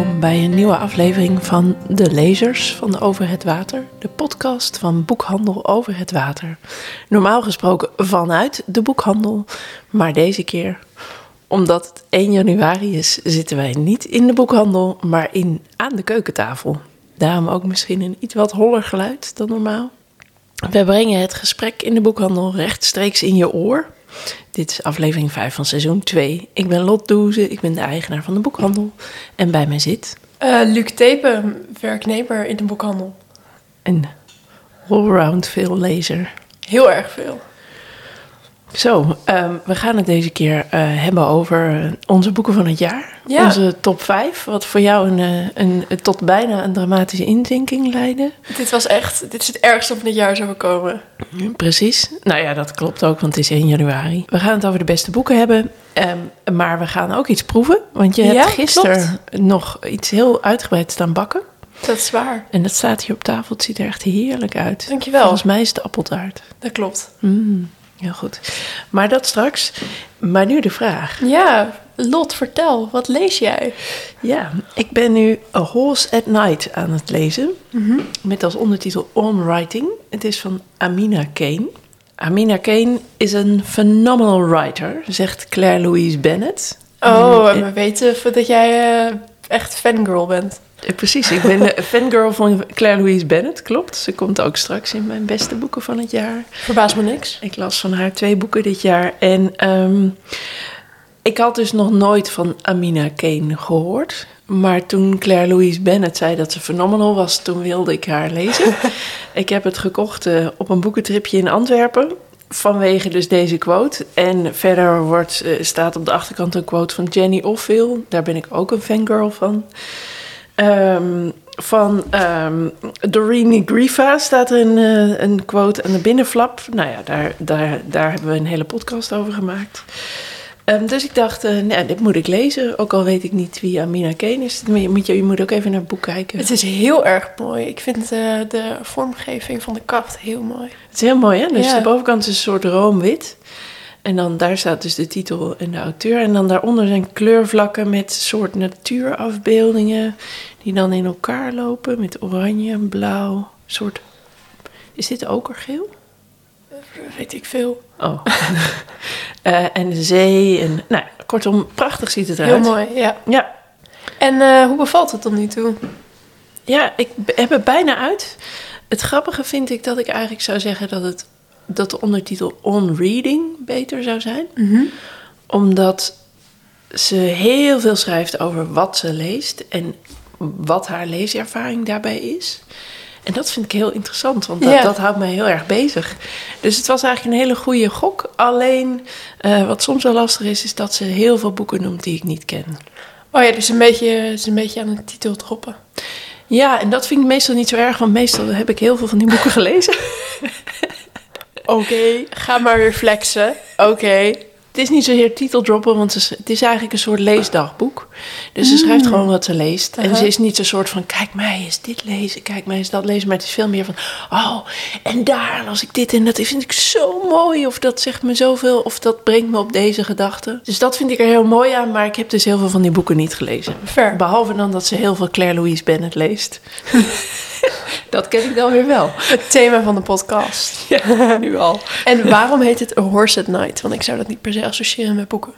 welkom bij een nieuwe aflevering van De Lezers van Over het Water, de podcast van Boekhandel Over het Water. Normaal gesproken vanuit de boekhandel, maar deze keer, omdat het 1 januari is, zitten wij niet in de boekhandel, maar in, aan de keukentafel. Daarom ook misschien een iets wat holler geluid dan normaal. We brengen het gesprek in de boekhandel rechtstreeks in je oor. Dit is aflevering 5 van seizoen 2. Ik ben Lot Doeze, ik ben de eigenaar van de boekhandel. En bij mij zit... Uh, Luc Tepen, werknemer in de boekhandel. Een allround veel lezer. Heel erg veel. Zo, um, we gaan het deze keer uh, hebben over onze boeken van het jaar. Ja. Onze top 5, wat voor jou een, uh, een, een, tot bijna een dramatische inzinking leidde. Dit was echt, dit is het ergste van het jaar zou komen. Ja, precies. Nou ja, dat klopt ook, want het is 1 januari. We gaan het over de beste boeken hebben, um, maar we gaan ook iets proeven. Want je Ja, hebt gisteren klopt. nog iets heel uitgebreid staan bakken. Dat is waar. En dat staat hier op tafel, het ziet er echt heerlijk uit. Dankjewel. Volgens mij is het appeltaart. Dat klopt. Mm, heel goed. Maar dat straks. Maar nu de vraag. Ja, Lot, vertel, wat lees jij? Ja, ik ben nu A Horse at Night aan het lezen. Met als ondertitel On Writing. Het is van Amina Kane. Amina Kane is een phenomenal writer, zegt Claire Louise Bennett. Oh, Mm, en we weten dat jij eh, echt fangirl bent. Eh, Precies, ik ben de fangirl van Claire Louise Bennett, klopt. Ze komt ook straks in mijn beste boeken van het jaar. Verbaast me niks. Ik las van haar twee boeken dit jaar. En ehm, ik had dus nog nooit van Amina Kane gehoord. Maar toen Claire Louise Bennett zei dat ze phenomenal was, toen wilde ik haar lezen. ik heb het gekocht eh, op een boekentripje in Antwerpen. Vanwege dus deze quote. En verder wordt, eh, staat op de achterkant een quote van Jenny Offill. Daar ben ik ook een fangirl van. Ehm, van ehm Doreen Grifa staat er een, eh, een quote aan de binnenflap. Nou ja, daar, daar, daar hebben we een hele podcast over gemaakt. Ehm, dus ik dacht, eh, nou, dit moet ik lezen. Ook al weet ik niet wie Amina Kane is. Je moet, je, je moet ook even naar het boek kijken. Het is heel erg mooi. Ik vind eh, de vormgeving van de kaft heel mooi. Het is heel mooi, hè? Dus Ja. de bovenkant is een soort roomwit. En dan daar staat dus de titel en de auteur. En dan daaronder zijn kleurvlakken met soort natuurafbeeldingen. Die dan in elkaar lopen met oranje en blauw. Soort... Is dit okergeel? Weet ik veel. Oh. Eh, en de zee. En, nou, kortom, prachtig ziet het Heel eruit. mooi, ja. Ja. En eh, hoe bevalt het tot nu toe? Ja, ik heb het bijna uit. Het grappige vind ik dat ik eigenlijk zou zeggen dat, het, dat de ondertitel On Reading beter zou zijn. Omdat ze heel veel schrijft over wat ze leest en wat haar leeservaring daarbij is. En dat vind ik heel interessant, want dat, Ja. dat houdt mij heel erg bezig. Dus het was eigenlijk een hele goede gok. Alleen, eh, wat soms wel lastig is, is dat ze heel veel boeken noemt die ik niet ken. Oh ja, dus een beetje, is een beetje aan de titel droppen. Ja, en dat vind ik meestal niet zo erg, want meestal heb ik heel veel van die boeken gelezen. Oké, ga maar weer flexen. Oké. Het is niet zozeer titeldroppen, want het is eigenlijk een soort leesdagboek. Dus ze schrijft gewoon wat ze leest. En ze is niet zo'n soort van, kijk mij eens dit lezen, kijk mij eens dat lezen. Maar het is veel meer van, oh, en daar las ik dit en dat vind ik zo mooi. Of dat zegt me zoveel, of dat brengt me op deze gedachte. Dus dat vind ik er heel mooi aan, maar ik heb dus heel veel van die boeken niet gelezen. Behalve dan dat ze heel veel Claire Louise Bennett leest. dat ken ik dan weer wel. Het thema van de podcast. Ja, nu al. En waarom heet het A Horse at Night? Want ik zou dat niet per se associëren met boeken.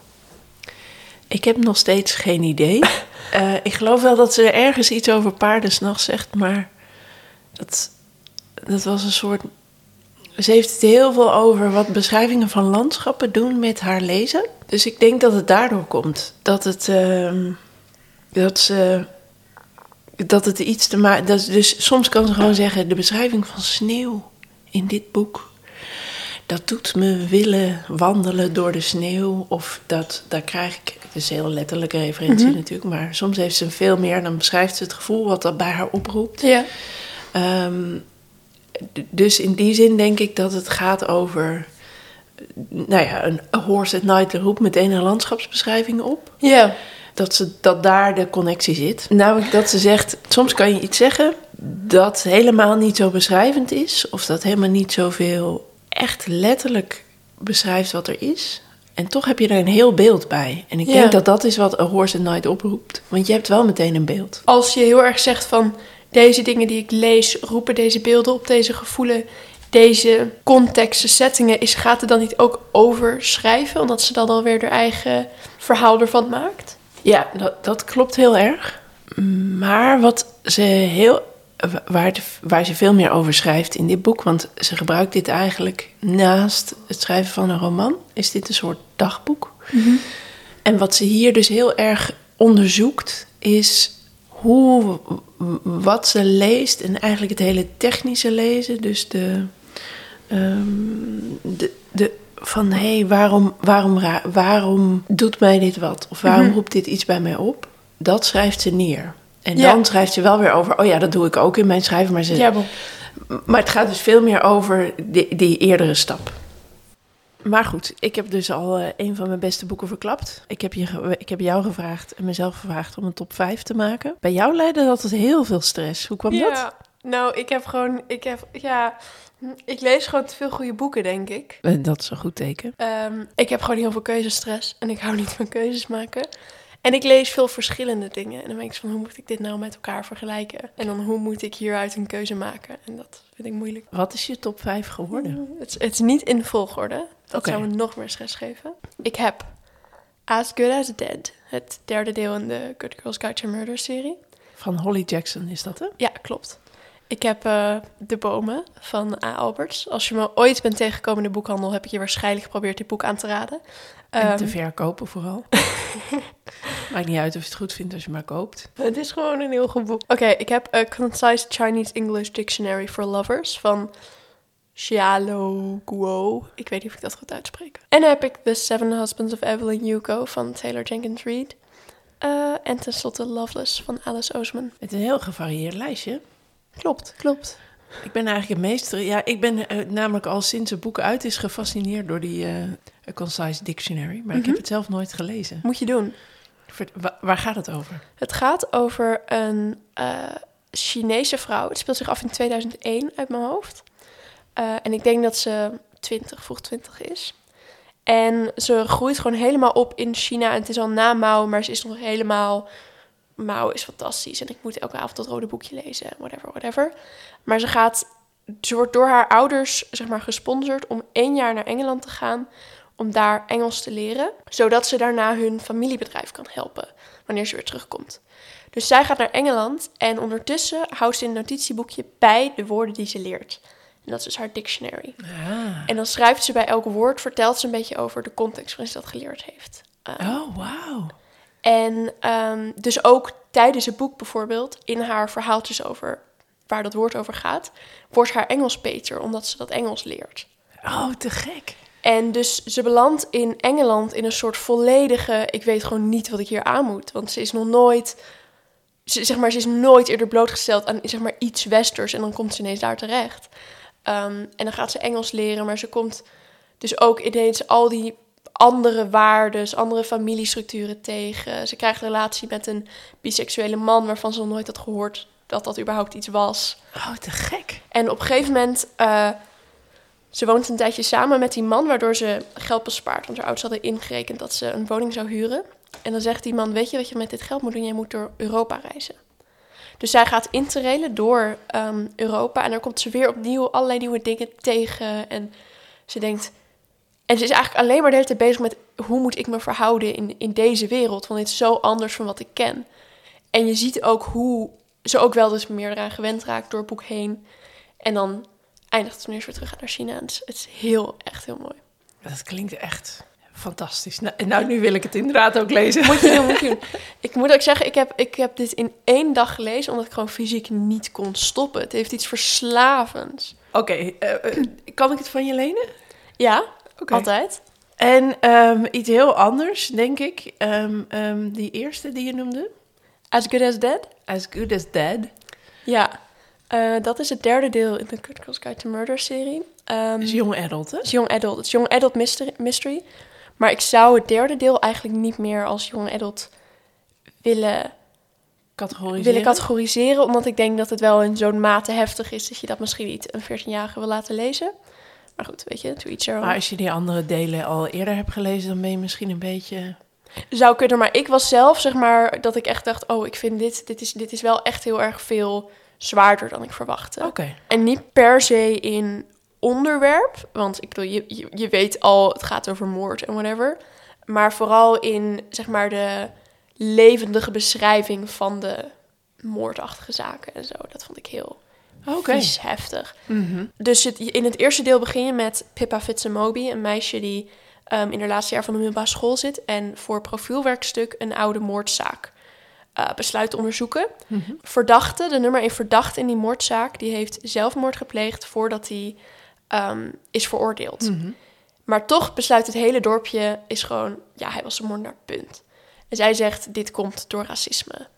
Ik heb nog steeds geen idee. Eh, ik geloof wel dat ze ergens iets over paarden s'nachts zegt, maar dat, dat was een soort. Ze heeft het heel veel over wat beschrijvingen van landschappen doen met haar lezen. Dus ik denk dat het daardoor komt. Dat het. ehm, dat ze. Dat het iets te maken. dat- Dus soms kan ze gewoon zeggen: de beschrijving van sneeuw in dit boek dat doet me willen wandelen door de sneeuw. Of dat, daar krijg ik, het is een heel letterlijke referentie natuurlijk, maar soms heeft ze veel meer. Dan beschrijft ze het gevoel wat dat bij haar oproept. Ja. Ehm, dus in die zin denk ik dat het gaat over. Nou ja, een Horse at Night roept meteen een landschapsbeschrijving op. Ja. Dat, ze, dat daar de connectie zit. Namelijk dat ze zegt, soms kan je iets zeggen dat helemaal niet zo beschrijvend is. Of dat helemaal niet zoveel echt letterlijk beschrijft wat er is. En toch heb je er een heel beeld bij. En ik Ja. denk dat dat is wat A Horse at Night oproept. Want je hebt wel meteen een beeld. Als je heel erg zegt van deze dingen die ik lees, roepen deze beelden op, deze gevoelen, deze contexten, settingen, is, gaat het dan niet ook over schrijven? Omdat ze dan alweer haar eigen verhaal ervan maakt? Ja, dat, dat klopt heel erg. Maar wat ze heel. Waar, waar ze veel meer over schrijft in dit boek, want ze gebruikt dit eigenlijk naast het schrijven van een roman, is dit een soort dagboek. En wat ze hier dus heel erg onderzoekt, is hoe, wat ze leest en eigenlijk het hele technische lezen. Dus de, ehm, de, de, van hé, hey, waarom, waarom, waarom doet mij dit wat? Of waarom Mhm. roept dit iets bij mij op? Dat schrijft ze neer. En Ja. dan schrijft ze wel weer over, oh ja, dat doe ik ook in mijn schrijven. Maar, ze, Ja, maar het gaat dus veel meer over die, die eerdere stap. Maar goed, ik heb dus al eh, een van mijn beste boeken verklapt. Ik heb, je, ik heb jou gevraagd en mezelf gevraagd om een top 5 te maken. Bij jou leidde dat tot heel veel stress. Hoe kwam dat? Ja, nou, ik heb gewoon, ik heb, ja, ik lees gewoon te veel goede boeken, denk ik. Eh, Dat is een goed teken. Ehm, ik heb gewoon heel veel keuzestress en ik hou niet van keuzes maken. En ik lees veel verschillende dingen. En dan denk ik van, hoe moet ik dit nou met elkaar vergelijken? En dan, hoe moet ik hieruit een keuze maken? En dat vind ik moeilijk. Wat is je top 5 geworden? Het, is- het is niet in volgorde. Dat Oké. zou me nog meer stress geven. Ik heb As Good As Dead. Het derde deel in de Good Girls Guide to Murder serie. Van Holly Jackson is dat, hè? Ja, klopt. Ik heb eh, De Bomen van A. Alberts. Als je me ooit bent tegengekomen in de boekhandel... heb ik je waarschijnlijk geprobeerd dit boek aan te raden. En Ehm, te verkopen vooral. Maakt niet uit of je het goed vindt als je maar koopt. Het is gewoon een heel goed boek. Oké, ik heb A Concise Chinese English Dictionary for Lovers van Xialo Guo. Ik weet niet of ik dat goed uitspreek. En dan heb ik The Seven Husbands of Evelyn Hugo van Taylor Jenkins Reid. Eh, en tenslotte Loveless van Alice Oseman. Het is een heel gevarieerd lijstje. Klopt, klopt. Ik ben eigenlijk het meest... Ja, ik ben eh, namelijk al sinds het boek uit is gefascineerd door die eh, A Concise Dictionary. Maar ik Mhm. heb het zelf nooit gelezen. Moet je doen. Wa- waar gaat het over? Het gaat over een eh, Chinese vrouw. Het speelt zich af in 2001 uit mijn hoofd. En ik denk dat ze 20, vroeg 20 is. En ze groeit gewoon helemaal op in China. En het is al na Mao, maar ze is nog helemaal... Mao is fantastisch en ik moet elke avond dat rode boekje lezen. Whatever, whatever. Maar ze gaat... Ze wordt door haar ouders, zeg maar, gesponsord om één jaar naar Engeland te gaan... om daar Engels te leren. Zodat ze daarna hun familiebedrijf kan helpen wanneer ze weer terugkomt. Dus zij gaat naar Engeland en ondertussen houdt ze in een notitieboekje bij de woorden die ze leert. En dat is dus haar dictionary. Ah. En dan schrijft ze bij elk woord, vertelt ze een beetje over de context waarin ze dat geleerd heeft. Uh, Oh, wauw. En ehm, dus ook tijdens het boek bijvoorbeeld, in haar verhaaltjes over waar dat woord over gaat, wordt haar Engels beter, omdat ze dat Engels leert. Oh, te gek. En dus ze belandt in Engeland in een soort volledige... Ik weet gewoon niet wat ik hier aan moet. Want ze is nog nooit... Ze, zeg maar, ze is nooit eerder blootgesteld aan zeg maar, iets westers. En dan komt ze ineens daar terecht. Ehm, en dan gaat ze Engels leren. Maar ze komt dus ook ineens al die andere waarden, andere familiestructuren tegen. Ze krijgt een relatie met een biseksuele man... waarvan ze nog nooit had gehoord dat dat überhaupt iets was. Oh, te gek. En op een gegeven moment, eh, ze woont een tijdje samen met die man, waardoor ze geld bespaart. Want haar ouders hadden ingerekend dat ze een woning zou huren. En dan zegt die man, weet je wat je met dit geld moet doen? Jij moet door Europa reizen. Dus zij gaat interrailen door ehm, Europa en dan komt ze weer opnieuw allerlei nieuwe dingen tegen. En ze denkt, en ze is eigenlijk alleen maar de hele tijd bezig met hoe moet ik me verhouden in, in deze wereld? Want dit is zo anders van wat ik ken. En je ziet ook hoe ze ook wel dus meer eraan gewend raakt door het boek heen. En dan eindigt het wanneer ze weer terug gaat naar China. Het, is, het is heel, echt heel mooi. Dat klinkt echt fantastisch. Nou, nou, nu wil ik het inderdaad ook lezen. Moet je doen, moet je doen. Ik moet ook zeggen, ik heb, ik heb dit in één dag gelezen... omdat ik gewoon fysiek niet kon stoppen. Het heeft iets verslavends. Oké, eh, eh, kan ik het van je lenen? Ja, Altijd. En ehm, iets heel anders, denk ik. Ehm, ehm, die eerste die je noemde. As Good As Dead. As Good As Dead. Ja, eh, dat is het derde deel in de Girls Guide to Murder serie. Is young adult, hè? Het is young adult. Het is young adult mystery, mystery. Maar ik zou het derde deel eigenlijk niet meer als young adult willen, Categoriseren. willen categoriseren. Omdat ik denk dat het wel in zo'n mate heftig is dat je dat misschien niet een 14-jarige wil laten lezen. Maar goed, weet je, to each their own. Maar als je die andere delen al eerder hebt gelezen, dan ben je misschien een beetje... Zou kunnen, maar ik was zelf, zeg maar, dat ik echt dacht... oh, ik vind dit, dit is, dit is wel echt heel erg veel zwaarder dan ik verwachtte. Oké. En niet per se in onderwerp, want ik bedoel, je, je, je weet al, het gaat over moord en whatever. Maar vooral in, zeg maar, de levendige beschrijving van de moordachtige zaken en zo. Dat vond ik heel Oké. vies heftig. Mhm. Dus het, in het eerste deel begin je met Pippa Fitzemobi, een meisje die ehm, in haar laatste jaar van de middelbare school zit en voor profielwerkstuk een oude moordzaak eh, besluit te onderzoeken. Mhm. Verdachte, de nummer 1 verdachte in die moordzaak, die heeft zelfmoord gepleegd voordat hij ehm, is veroordeeld. Mhm. Maar toch besluit het hele dorpje is gewoon, ja, hij was een moordenaar, punt. En zij zegt, dit komt door racisme.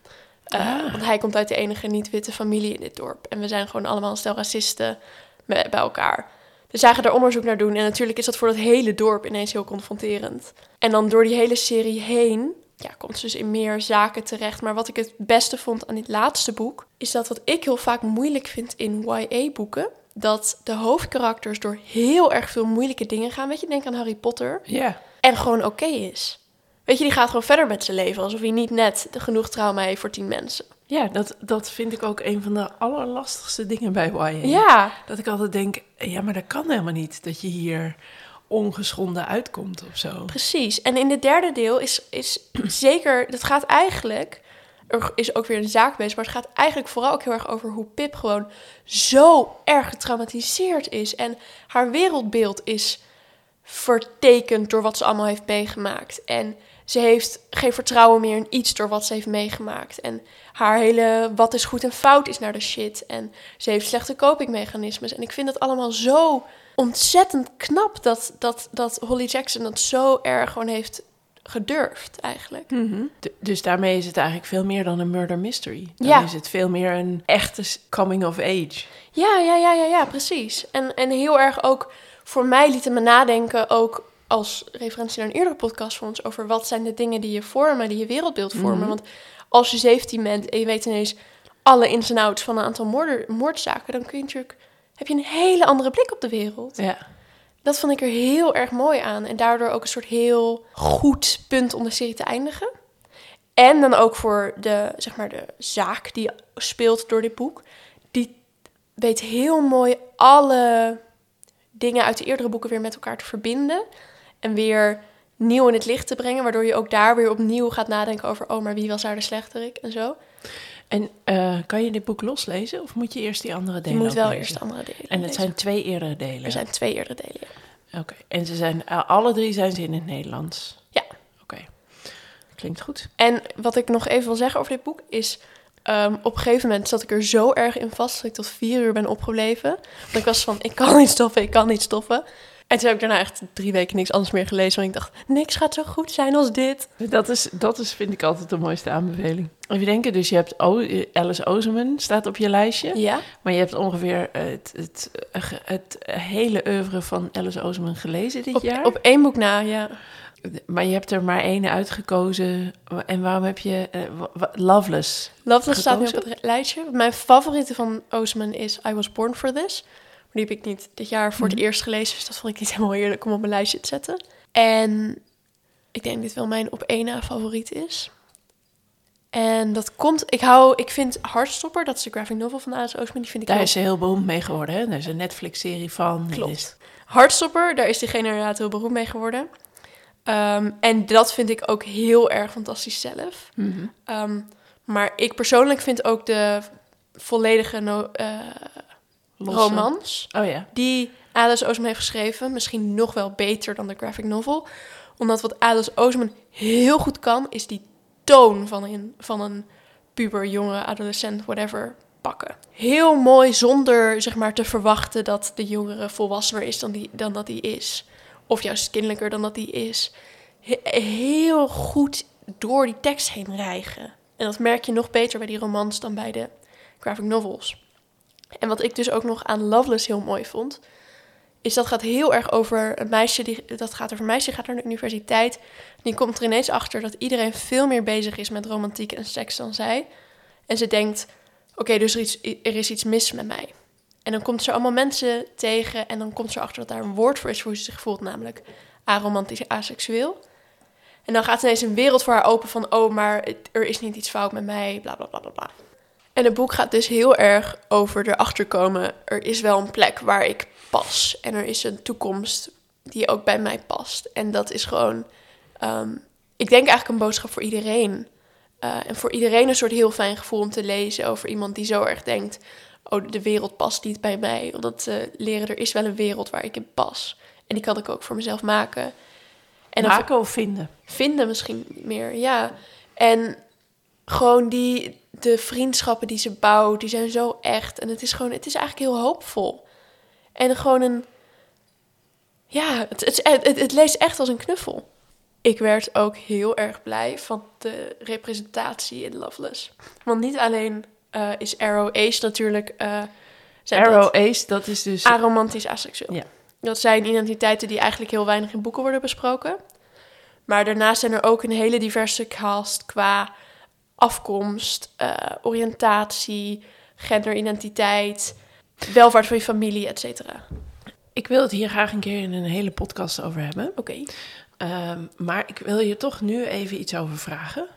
Eh, Ah. Want hij komt uit de enige niet-witte familie in dit dorp. En we zijn gewoon allemaal een stel racisten bij elkaar. Dus zij gaan daar onderzoek naar doen. En natuurlijk is dat voor dat hele dorp ineens heel confronterend. En dan door die hele serie heen ja, komt ze dus in meer zaken terecht. Maar wat ik het beste vond aan dit laatste boek... is dat wat ik heel vaak moeilijk vind in YA-boeken... dat de hoofdkarakters door heel erg veel moeilijke dingen gaan. Weet je, denk aan Harry Potter. Ja. En gewoon oké is. Weet je, die gaat gewoon verder met zijn leven... alsof hij niet net genoeg trauma heeft voor tien mensen. Ja, dat, dat vind ik ook een van de allerlastigste dingen bij YA. Ja, Dat ik altijd denk, ja, maar dat kan helemaal niet. Dat je hier ongeschonden uitkomt of zo. Precies. En in het derde deel is, is zeker, dat gaat eigenlijk, er is ook weer een zaak bezig, maar het gaat eigenlijk vooral ook heel erg over hoe Pip gewoon zo erg getraumatiseerd is. En haar wereldbeeld is vertekend door wat ze allemaal heeft meegemaakt. En ze heeft geen vertrouwen meer in iets door wat ze heeft meegemaakt. En haar hele wat is goed en fout is naar de shit. En ze heeft slechte copingmechanismes. En ik vind het allemaal zo ontzettend knap dat, dat, dat Holly Jackson dat zo erg gewoon heeft gedurfd eigenlijk. D- dus daarmee is het eigenlijk veel meer dan een murder mystery. Dan Ja. is het veel meer een echte coming of age. Ja, ja, ja, ja, ja, precies. En, en heel erg ook, voor mij liet het me nadenken, ook als referentie naar een eerdere podcast van ons, over wat zijn de dingen die je vormen, die je wereldbeeld vormen. Mhm. Want als je 17 bent en je weet ineens alle ins en outs van een aantal moorder, moordzaken, dan kun je natuurlijk, heb je een hele andere blik op de wereld. Ja. Dat vond ik er heel erg mooi aan. En daardoor ook een soort heel goed punt om de serie te eindigen. En dan ook voor de, zeg maar, de zaak die speelt door dit boek. Die weet heel mooi alle dingen uit de eerdere boeken weer met elkaar te verbinden. En weer nieuw in het licht te brengen. Waardoor je ook daar weer opnieuw gaat nadenken over... oh, maar wie was daar de slechterik en zo. En eh, kan je dit boek loslezen of moet je eerst die andere Je delen moet ook wel lezen? eerst de andere delen En het lezen. zijn twee eerdere delen. Er zijn twee eerdere delen, ja. Oké. En ze zijn, eh, alle drie zijn ze in het Nederlands? Ja. Oké. Klinkt goed. En wat ik nog even wil zeggen over dit boek is... ehm, op een gegeven moment zat ik er zo erg in vast... dat ik tot vier uur ben opgebleven. Want ik was van, ik kan niet stoppen, ik kan niet stoppen. En toen heb ik daarna echt drie weken niks anders meer gelezen. Want ik dacht, niks gaat zo goed zijn als dit. Dat is, dat is, vind ik altijd de mooiste aanbeveling. Even denken, dus je hebt o Alice Oseman staat op je lijstje. Ja, Maar je hebt ongeveer het, het, het hele oeuvre van Alice Oseman gelezen dit op, jaar. op één boek na, ja. Maar je hebt er maar één uitgekozen. En waarom heb je eh, Loveless? Loveless staat nu op het lijstje. Mijn favoriete van Oosman is I Was Born For This. Die heb ik niet dit jaar voor het Mhm. eerst gelezen. Dus dat vond ik niet helemaal heerlijk om op mijn lijstje te zetten. En ik denk dat dit wel mijn op één na favoriet is. En dat komt... Ik hou... Ik vind Heartstopper, dat is de graphic novel van Alice Oosman. Die vind ik Daar heel is ze heel beroemd mee geworden. Hè? Er is een Netflix-serie van. Klopt. Is- Heartstopper, daar is diegene inderdaad heel beroemd mee geworden. Ehm, en dat vind ik ook heel erg fantastisch zelf. Mhm. Ehm, maar ik persoonlijk vind ook de volledige no- eh, Losse- romans Oh ja. die Alice Oseman heeft geschreven misschien nog wel beter dan de graphic novel. Omdat wat Alice Oseman heel goed kan, is die toon van een, van een puber, jongen, adolescent, whatever, pakken. Heel mooi zonder zeg maar te verwachten dat de jongere volwassener is dan, die, dan dat hij is. Of juist kinderlijker dan dat hij is. He- heel goed door die tekst heen rijgen. En dat merk je nog beter bij die romans dan bij de graphic novels. En wat ik dus ook nog aan Loveless heel mooi vond, is dat gaat heel erg over een meisje die dat gaat over een meisje gaat naar de universiteit. Die komt er ineens achter dat iedereen veel meer bezig is met romantiek en seks dan zij. En ze denkt: oké, dus er, iets, er is iets mis met mij. En dan komt ze allemaal mensen tegen en dan komt ze achter dat daar een woord voor is voor hoe ze zich voelt, namelijk aromantisch asexueel. En dan gaat ineens een wereld voor haar open van, oh, maar er is niet iets fout met mij, bla bla bla bla bla. En het boek gaat dus heel erg over erachter komen, er is wel een plek waar ik pas. En er is een toekomst die ook bij mij past. En dat is gewoon, ehm, ik denk eigenlijk een boodschap voor iedereen. Eh, en voor iedereen een soort heel fijn gevoel om te lezen over iemand die zo erg denkt, oh, de wereld past niet bij mij. Omdat te leren, er is wel een wereld waar ik in pas. En die kan ik ook voor mezelf maken. En Maken of vinden? vinden misschien meer, ja. En gewoon die, de vriendschappen die ze bouwt, die zijn zo echt. En het is gewoon, het is eigenlijk heel hoopvol. En gewoon een, ja, het, het, het, het leest echt als een knuffel. Ik werd ook heel erg blij van de representatie in Loveless. Want niet alleen eh, is Arrow Ace natuurlijk... dat- Arrow Ace, dat is dus... aromantisch asexueel. Ja. Dat zijn identiteiten die eigenlijk heel weinig in boeken worden besproken. Maar daarnaast zijn er ook een hele diverse cast qua afkomst, eh, oriëntatie, genderidentiteit, welvaart van je familie, et cetera. Ik wil het hier graag een keer in een hele podcast over hebben. Oké. Ehm, maar ik wil je toch nu even iets over vragen.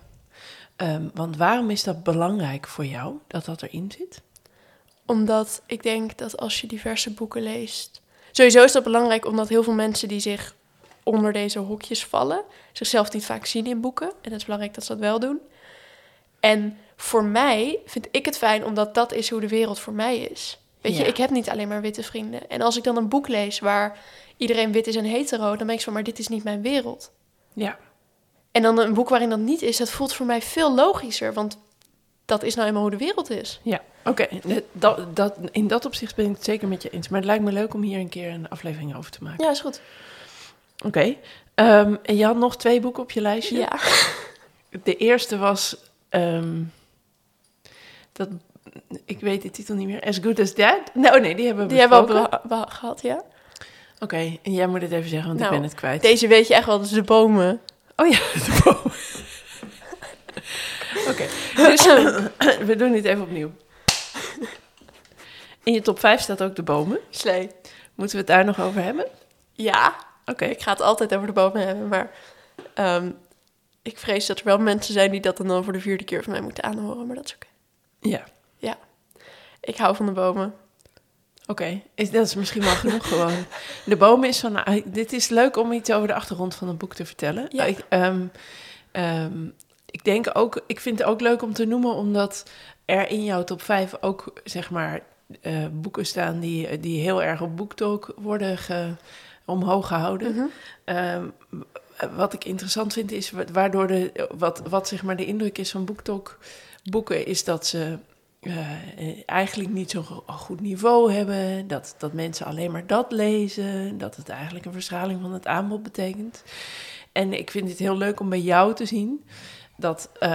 Ehm, want waarom is dat belangrijk voor jou, dat dat erin zit? Omdat ik denk dat als je diverse boeken leest... Sowieso is dat belangrijk omdat heel veel mensen die zich onder deze hokjes vallen... zichzelf niet vaak zien in boeken. En het is belangrijk dat ze dat wel doen. En voor mij vind ik het fijn omdat dat is hoe de wereld voor mij is. Weet je, ik heb niet alleen maar witte vrienden. En als ik dan een boek lees waar iedereen wit is en hetero... dan ben ik zo, maar dit is niet mijn wereld. Ja. En dan een boek waarin dat niet is, dat voelt voor mij veel logischer. Want dat is nou eenmaal hoe de wereld is. Ja, oké. net- Dat, dat, in dat opzicht ben ik het zeker met je eens. Maar het lijkt me leuk om hier een keer een aflevering over te maken. Ja, is goed. Oké. Ehm, en je had nog twee boeken op je lijstje. Ja. De eerste was... ehm, dat, ik weet de titel niet meer. As Good As Dead? Nou, nee, die hebben we Die hebben we al gehad, ja. Oké, en jij moet het even zeggen, want Nou, ik ben het kwijt. Deze weet je echt wel, dat is de bomen. Oh ja, de boom. Oké, dus we doen dit even opnieuw. In je top 5 staat ook de bomen. Slee. Moeten we het daar nog over hebben? Ja, Oké, ik ga het altijd over de bomen hebben, maar ehm, ik vrees dat er wel mensen zijn die dat dan, dan voor de vierde keer van mij moeten aanhoren, maar dat is oké. ja. Ik hou van de bomen. Oké, is dat is misschien wel genoeg gewoon. De bomen is van... ah, dit is leuk om iets over de achtergrond van het boek te vertellen. Ja. Ik, ehm, ehm, ik denk ook... Ik vind het ook leuk om te noemen, omdat er in jouw top 5 ook, zeg maar, eh, boeken staan die, die heel erg op BookTalk worden ge, omhoog gehouden. Ehm, wat ik interessant vind is wa- waardoor de, wat, wat zeg maar de indruk is van BookTalk boeken, is dat ze eh, eh, eigenlijk niet zo'n go- goed niveau hebben. Dat, dat mensen alleen maar dat lezen. Dat het eigenlijk een verschraling van het aanbod betekent. En ik vind het heel leuk om bij jou te zien dat eh,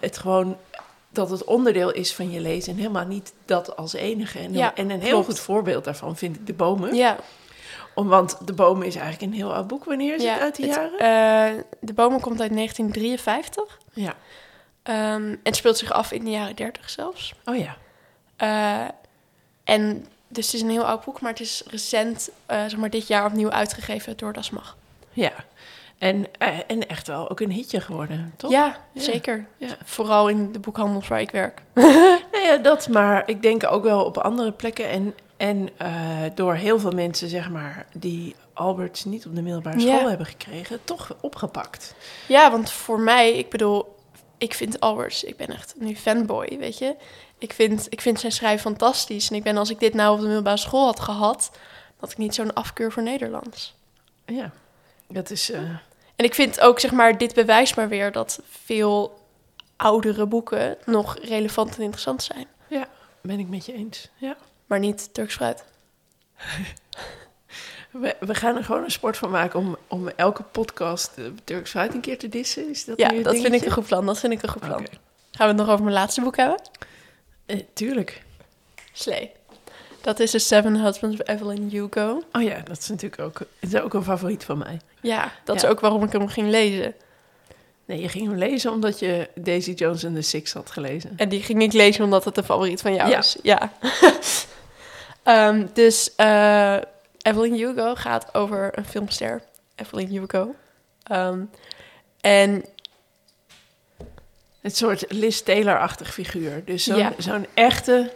het gewoon dat het onderdeel is van je lezen en helemaal niet dat als enige. En, Ja, en een heel klopt. goed voorbeeld daarvan vind ik de bomen. Ja, Om, want de bomen is eigenlijk een heel oud boek. Wanneer is het uit die het, jaren? eh, de bomen komt uit 1953 Ja. ehm, en speelt zich af in de jaren 30 zelfs. Oh ja. Eh, en dus het is een heel oud boek, maar het is recent, eh, zeg maar dit jaar opnieuw uitgegeven door Das Mag. Ja. En, en echt wel ook een hitje geworden, toch? Ja, Ja. zeker. Ja. Vooral in de boekhandels waar ik werk. Nou ja, dat, maar ik denk ook wel op andere plekken. En, en eh, door heel veel mensen, zeg maar, die Alberts niet op de middelbare Ja. school hebben gekregen, toch opgepakt. Ja, want voor mij, ik bedoel, ik vind Alberts, ik ben echt nu fanboy, weet je. Ik vind, ik vind zijn schrijven fantastisch. En ik ben, als ik dit nou op de middelbare school had gehad, had ik niet zo'n afkeur voor Nederlands. Ja, dat is... eh, En ik vind ook, zeg maar, dit bewijst maar weer dat veel oudere boeken nog relevant en interessant zijn. ben ik met je eens. Ja. Maar niet Turks fruit. We, we gaan er gewoon een sport van maken om, om elke podcast uh, Turks fruit een keer te dissen. Is dat Ja, dat vind ik een goed plan. Dat vind ik een goed plan. Gaan we het nog over mijn laatste boek hebben? Eh, tuurlijk. Slee. Dat is The Seven Husbands of Evelyn Hugo. Oh ja, dat is natuurlijk ook, is ook een favoriet van mij. Ja, dat Ja. is ook waarom ik hem ging lezen. Nee, je ging hem lezen omdat je Daisy Jones and the Six had gelezen. En die ging ik lezen omdat het een favoriet van jou Ja. is. Ja. Ehm, dus eh, Evelyn Hugo gaat over een filmster. Evelyn Hugo. Ehm, en Het soort Liz Taylor-achtig figuur. Dus zo'n Ja. zo'n echte,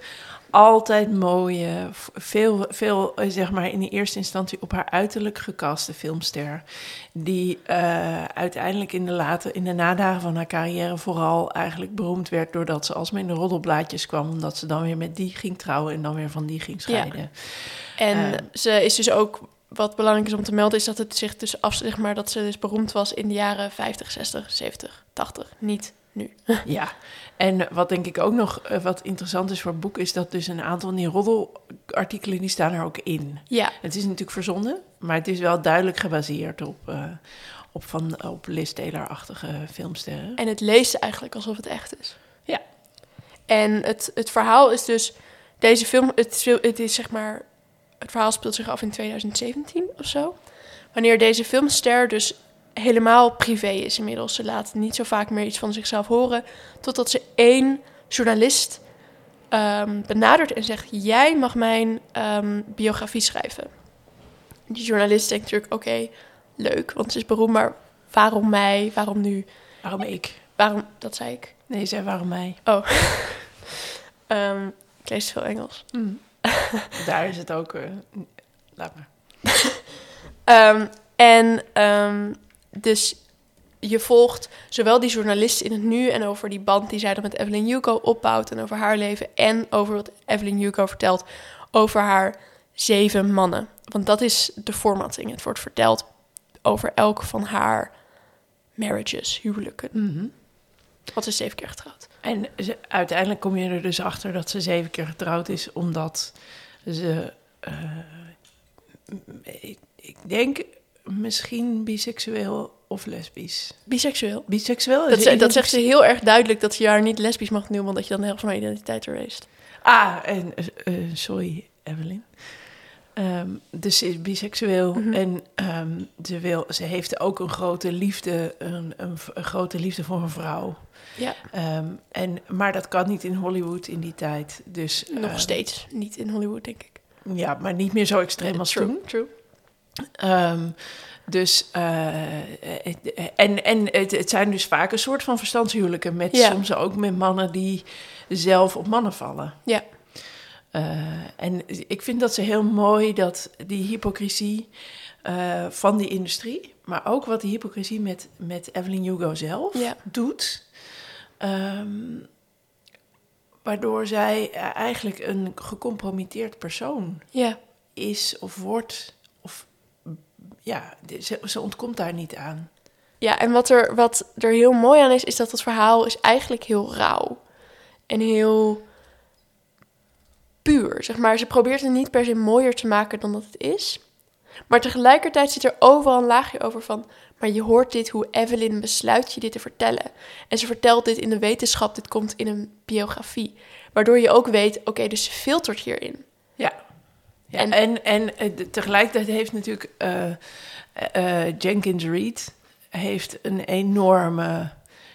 altijd mooie, veel, veel eh, zeg maar in de eerste instantie op haar uiterlijk gekaste filmster. Die eh, uiteindelijk in de, late, in de nadagen van haar carrière vooral eigenlijk beroemd werd doordat ze alsmaar in de roddelblaadjes kwam. Omdat ze dan weer met die ging trouwen en dan weer van die ging scheiden. En Eh. ze is dus ook, wat belangrijk is om te melden, is dat het zich dus af, zeg maar, dat ze dus beroemd was in de jaren 50, 60, 70, 80. Niet nu. Ja, en wat denk ik ook nog eh, wat interessant is voor het boek, is dat dus een aantal van die roddelartikelen, die staan er ook in. Ja, Het is natuurlijk verzonnen, maar het is wel duidelijk gebaseerd op, eh, op, van, op Liz Taylor-achtige filmsterren. en het leest eigenlijk alsof het echt is. Ja. En het, het verhaal is dus, deze film, het, het is zeg maar, het verhaal speelt zich af in 2017 of zo. Wanneer deze filmster dus helemaal privé is inmiddels. Ze laat niet zo vaak meer iets van zichzelf horen. Totdat ze één journalist ehm, benadert en zegt: Jij mag mijn ehm, biografie schrijven. Die journalist denkt natuurlijk: Oké, leuk, want ze is beroemd, maar waarom mij? Waarom nu? Waarom ik? Waarom, dat zei ik. Nee, zei waarom mij? Oh. Ehm, ik lees veel Engels. Daar is het ook. eh, laat maar. En dus je volgt zowel die journalist in het nu en over die band die zij dan met Evelyn Hugo opbouwt en over haar leven en over wat Evelyn Hugo vertelt over haar zeven mannen. Want dat is de formatting. Het wordt verteld over elk van haar marriages, huwelijken. Mhm. Want ze zeven keer getrouwd. En ze, uiteindelijk kom je er dus achter dat ze zeven keer getrouwd is, omdat ze, eh, ik, ik denk misschien biseksueel of lesbisch. Biseksueel. Biseksueel? Dat, ze- dat zegt ze heel erg duidelijk dat je haar niet lesbisch mag noemen, omdat je dan de helft van haar identiteit. Ah, en, eh, eh, sorry, Evelyn. Ehm, dus ze is biseksueel Mhm. en ehm, ze, wil, ze heeft ook een grote liefde, een, een, grote liefde voor een vrouw. Ja, Ehm, en, maar dat kan niet in Hollywood in die tijd. Dus, nog steeds. Niet in Hollywood, denk ik. Ja, maar niet meer zo extreem als true, toen. True. Ehm, dus, eh, het- en, en het, het zijn dus vaak een soort van verstandshuwelijken... met Ja. soms ook met mannen die zelf op mannen vallen. Ja. Eh, en ik vind dat ze heel mooi dat die hypocrisie van die industrie... maar ook wat die hypocrisie met, met Evelyn Hugo zelf Ja. doet... ehm, waardoor zij eigenlijk een gecompromitteerd persoon Ja. is of wordt. Ja, ze ontkomt daar niet aan. Ja, en wat er, wat er heel mooi aan is, is dat het verhaal is eigenlijk heel rauw. En heel puur, zeg maar. Ze probeert het niet per se mooier te maken dan dat het is. Maar tegelijkertijd zit er overal een laagje over van... maar je hoort dit, hoe Evelyn besluit je dit te vertellen. En ze vertelt dit in de wetenschap, dit komt in een biografie. Waardoor je ook weet, oké, dus ze filtert hierin. Ja. En- En, en, eh, tegelijkertijd heeft natuurlijk eh, eh, Jenkins Reid heeft een enorme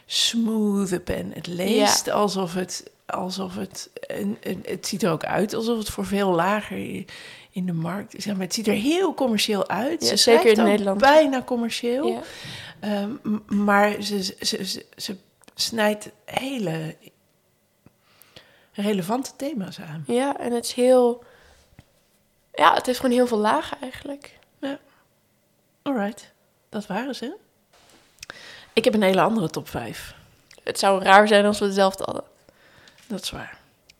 smooth pen. Het leest alsof het, alsof het, en, en het ziet er ook uit alsof het voor veel lager in de markt is. Zeg maar, het ziet er heel commercieel uit. Ja, Ze zeker in Nederland. Bijna commercieel. Ja. Ehm, maar ze, ze, ze, ze snijdt hele relevante thema's aan. ja, en het is heel... Ja, het heeft gewoon heel veel lagen eigenlijk. Alright, dat waren ze. Ik heb een hele andere top 5. Het zou raar zijn als we hetzelfde hadden. Dat is waar.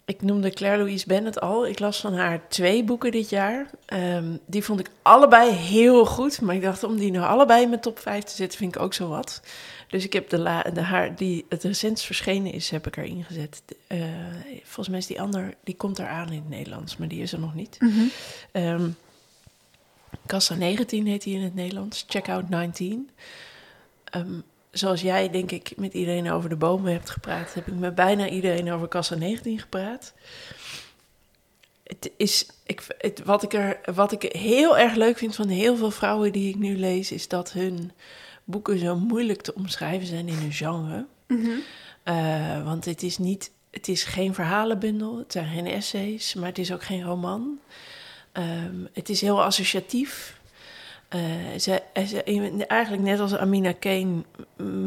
Ik noemde Claire Louise Bennett al. Ik las van haar twee boeken dit jaar. Ehm, die vond ik allebei heel goed. Maar ik dacht, om die nou allebei in mijn top 5 te zetten, vind ik ook zo wat. Dus ik heb de, la, de haar die het recentst verschenen is, heb ik erin gezet. Eh, volgens mij is die ander, die komt eraan in het Nederlands, maar die is er nog niet. Ehm Kassa 19 heet hij in het Nederlands. Checkout 19. Ehm, zoals jij, denk ik, met iedereen over de bomen hebt gepraat, heb ik met bijna iedereen over Kassa 19 gepraat. Het is, ik, het, wat, ik er, wat ik heel erg leuk vind van heel veel vrouwen die ik nu lees, is dat hun boeken zo moeilijk te omschrijven zijn in hun genre. Eh, want het is niet, het is geen verhalenbundel, het zijn geen essays, maar het is ook geen roman. Ehm, het is heel associatief. Uh, ze, ze, eigenlijk net als Amina Kane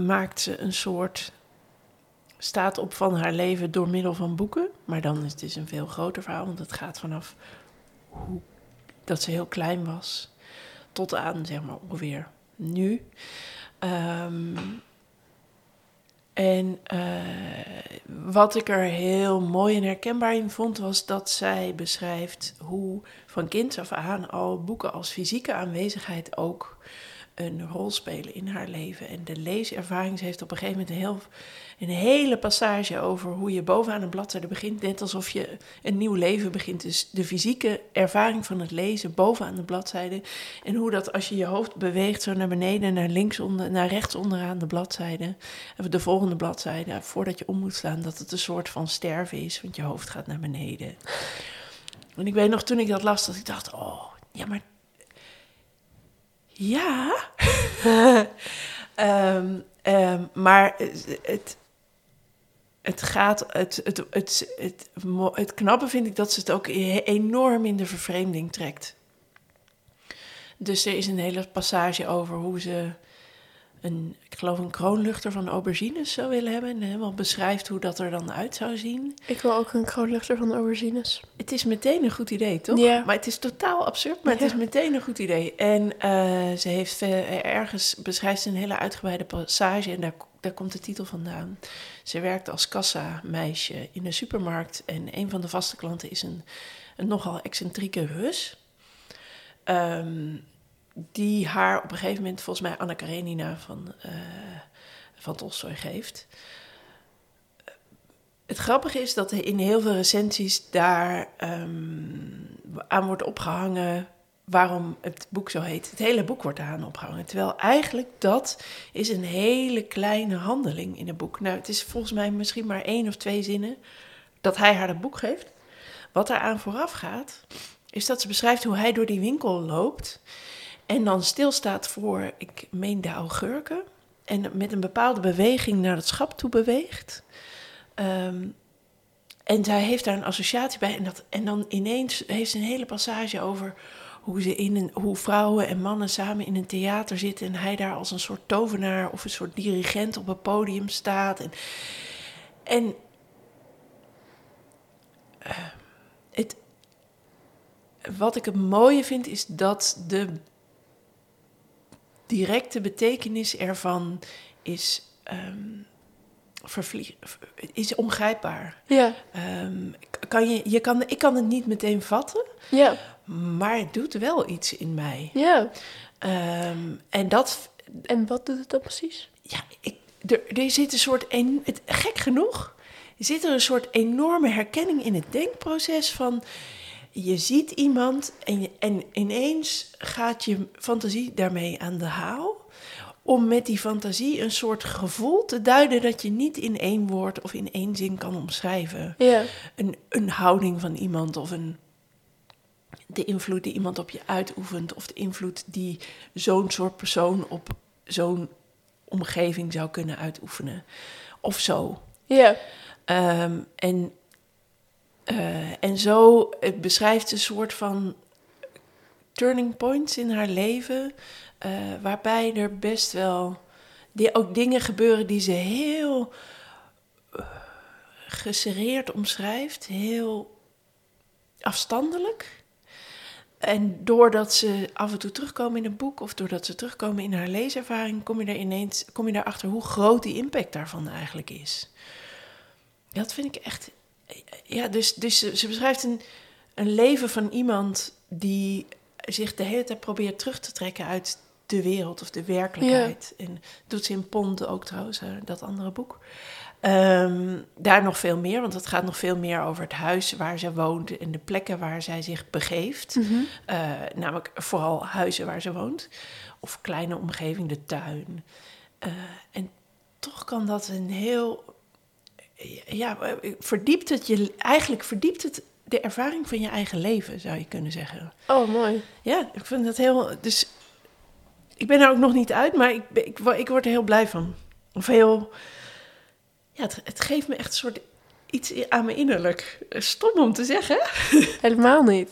maakt ze een soort staat op van haar leven door middel van boeken. Maar dan is het dus een veel groter verhaal, want het gaat vanaf hoe, dat ze heel klein was tot aan zeg maar ongeveer nu. Um, en uh, wat ik er heel mooi en herkenbaar in vond, was dat zij beschrijft hoe van kind af aan al boeken als fysieke aanwezigheid ook een rol spelen in haar leven. En de leeservaring, heeft op een gegeven moment een, heel, een hele passage over hoe je bovenaan een bladzijde begint. Net alsof je een nieuw leven begint. Dus de fysieke ervaring van het lezen bovenaan de bladzijde. En hoe dat als je je hoofd beweegt zo naar beneden, naar links onder, naar rechts onderaan de bladzijde. De volgende bladzijde, voordat je om moet slaan, dat het een soort van sterven is. Want je hoofd gaat naar beneden. En ik weet nog toen ik dat las, dat ik dacht, oh, ja, maar ja. um, um, maar het, het gaat, het, het, het, het, het knappe vind ik dat ze het ook enorm in de vervreemding trekt. Dus er is een hele passage over hoe ze een, ik geloof een kroonluchter van aubergines zou willen hebben. En helemaal beschrijft hoe dat er dan uit zou zien. Ik wil ook een kroonluchter van aubergines. Het is meteen een goed idee, toch? Ja. Maar het is totaal absurd, maar het is meteen een goed idee. En uh, ze heeft uh, ergens beschrijft ze een hele uitgebreide passage en daar, daar komt de titel vandaan. Ze werkt als kassa-meisje in een supermarkt en een van de vaste klanten is een, een nogal excentrieke Rus. Um, die haar op een gegeven moment, volgens mij Anna Karenina van, uh, van Tolstoy geeft. Het grappige is dat in heel veel recensies daar um, aan wordt opgehangen waarom het boek zo heet. Het hele boek wordt aan opgehangen. Terwijl eigenlijk dat is een hele kleine handeling in het boek. Nou, het is volgens mij misschien maar één of twee zinnen dat hij haar het boek geeft. Wat eraan vooraf gaat, is dat ze beschrijft hoe hij door die winkel loopt. En dan stilstaat voor, ik meen de augurken. En met een bepaalde beweging naar het schap toe beweegt. Um, en zij heeft daar een associatie bij. En, dat, en dan ineens heeft ze een hele passage over hoe, ze in een, hoe vrouwen en mannen samen in een theater zitten. En hij daar als een soort tovenaar of een soort dirigent op een podium staat. En, en uh, het, wat ik het mooie vind is dat de directe betekenis ervan is, um, vervlieg, is ongrijpbaar. Ja. Um, kan je, je kan, ik kan het niet meteen vatten, ja. maar het doet wel iets in mij. Ja. Um, en, dat, en wat doet het dan precies? Ja, ik, er, er zit een soort, en, het, gek genoeg, zit er een soort enorme herkenning in het denkproces van je ziet iemand en, je, en ineens gaat je fantasie daarmee aan de haal. Om met die fantasie een soort gevoel te duiden dat je niet in één woord of in één zin kan omschrijven. Ja. Een, een houding van iemand of een, de invloed die iemand op je uitoefent. Of de invloed die zo'n soort persoon op zo'n omgeving zou kunnen uitoefenen. Of zo. Ja. Um, en uh, en zo beschrijft een soort van turning points in haar leven, uh, waarbij er best wel die, ook dingen gebeuren die ze heel uh, geserreerd omschrijft, heel afstandelijk. En doordat ze af en toe terugkomen in een boek of doordat ze terugkomen in haar leeservaring, kom je er ineens kom je erachter hoe groot die impact daarvan eigenlijk is. Dat vind ik echt ja, dus, dus ze, beschrijft een, een leven van iemand die zich de hele tijd probeert terug te trekken uit de wereld of de werkelijkheid. Ja. En doet ze in Pond ook trouwens, dat andere boek. Um, daar nog veel meer, want het gaat nog veel meer over het huis waar ze woont en de plekken waar zij zich begeeft. Mm -hmm. uh, namelijk vooral huizen waar ze woont, of kleine omgeving, de tuin. Uh, en toch kan dat een heel ja, verdiept het je, eigenlijk verdiept het de ervaring van je eigen leven, zou je kunnen zeggen. Oh, mooi. Ja, ik vind dat heel, dus ik ben er ook nog niet uit, maar ik, ik, ik word er heel blij van. Of heel, ja, het, het geeft me echt een soort iets aan me innerlijk. Stom om te zeggen. Helemaal niet.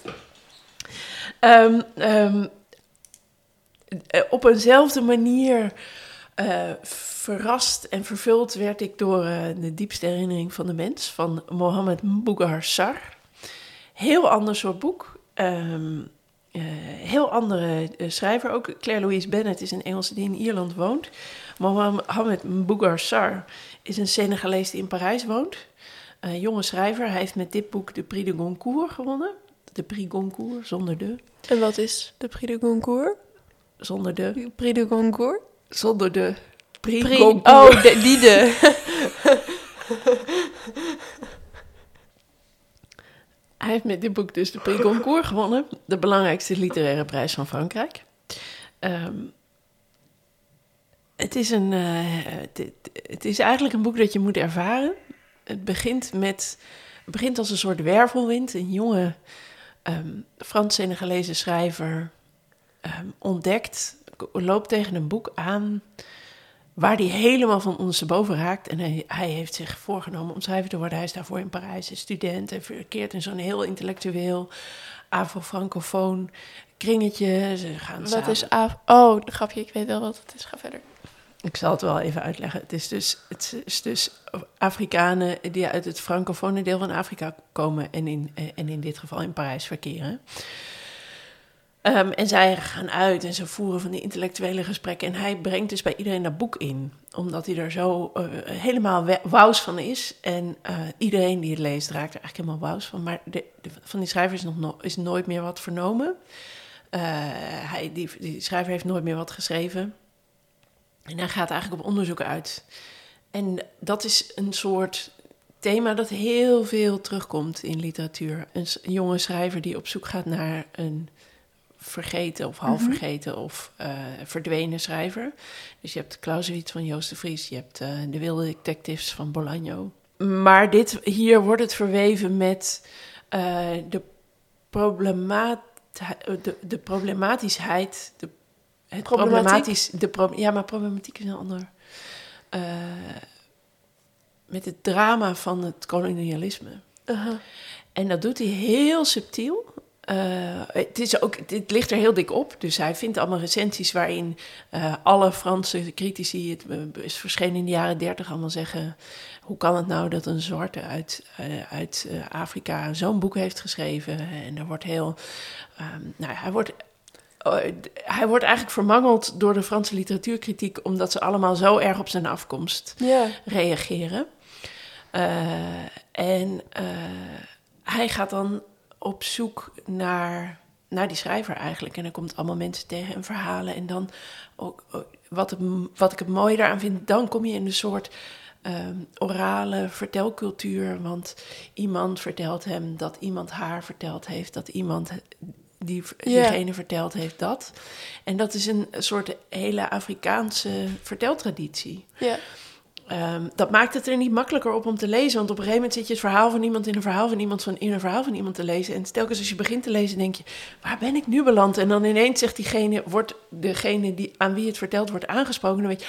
Ehm, ehm, eh, op eenzelfde manier eh, verrast en vervuld werd ik door eh, de diepste herinnering van de mens van Mohammed Mbougar Sar. Heel ander soort boek. Ehm, eh, heel andere schrijver ook. Claire Louise Bennett is een Engelse die in Ierland woont. Mohammed Mbougar Sar is een Senegalees die in Parijs woont. Jonge schrijver. Hij heeft met dit boek de Prix de Goncourt gewonnen. De Prix Goncourt, zonder de. En wat is de Prix de Goncourt? Zonder de. De Prix de Goncourt? Zonder de. Goncourt. Oh, de- die de. Hij heeft met dit boek dus de Prix Goncourt gewonnen. De belangrijkste literaire prijs van Frankrijk. Ehm, het, is een, eh, het, het is eigenlijk een boek dat je moet ervaren. Het begint, met, het begint als een soort wervelwind. Een jonge ehm Frans-Senegalese schrijver ehm, ontdekt, loopt tegen een boek aan waar hij helemaal van ondersteboven raakt. En hij, hij heeft zich voorgenomen om schrijver te worden. Hij is daarvoor in Parijs, is student en verkeert in zo'n heel intellectueel, afro-francofoon kringetje. Ze gaan Wat samen- is Af... Oh, een grapje. Ik weet wel wat het is. Ga verder. Ik zal het wel even uitleggen. Het is dus, het is dus Afrikanen die uit het francofone deel van Afrika komen en in, eh, en in dit geval in Parijs verkeren. Ehm, en zij gaan uit en ze voeren van die intellectuele gesprekken. En hij brengt dus bij iedereen dat boek in. Omdat hij er zo eh, helemaal wous van is. En eh, iedereen die het leest raakt er eigenlijk helemaal wous van. Maar de, van die schrijver is, nog no- is nooit meer wat vernomen. Eh, hij, die, die schrijver heeft nooit meer wat geschreven. En hij gaat eigenlijk op onderzoek uit. En dat is een soort thema dat heel veel terugkomt in literatuur. Een jonge schrijver die op zoek gaat naar een vergeten of half vergeten of eh, verdwenen schrijver. Dus je hebt Clausewitz van Joost de Vries, je hebt eh, De Wilde Detectives van Bolaño. Maar dit, hier wordt het verweven met eh, de, problemaat, de, de problematischheid, de, het Problematiek? problematisch, de pro, ja, maar problematiek is een ander. met het drama van het kolonialisme. En dat doet hij heel subtiel. Eh, het, is ook, het ligt er heel dik op. Dus hij vindt allemaal recensies waarin eh, alle Franse critici, het eh, is verschenen in de jaren dertig, allemaal zeggen... hoe kan het nou dat een zwarte uit, uit Afrika zo'n boek heeft geschreven? En er wordt heel... ehm, nou, hij wordt... hij wordt eigenlijk vermangeld door de Franse literatuurkritiek, omdat ze allemaal zo erg op zijn afkomst reageren. En hij gaat dan op zoek naar, naar die schrijver eigenlijk. En er komt allemaal mensen tegen en verhalen. En dan ook, ook wat, het, wat ik het mooie daaraan vind, dan kom je in een soort ehm, orale vertelcultuur. Want iemand vertelt hem dat iemand haar verteld heeft, dat iemand die, diegene verteld heeft dat. En dat is een soort hele Afrikaanse verteltraditie. Ja. Ehm, dat maakt het er niet makkelijker op om te lezen. Want op een gegeven moment zit je het verhaal van iemand in een verhaal van iemand van in een verhaal van iemand te lezen. En telkens als je begint te lezen, denk je: waar ben ik nu beland? En dan ineens zegt diegene, wordt degene die, aan wie het verteld wordt aangesproken. Dan weet je: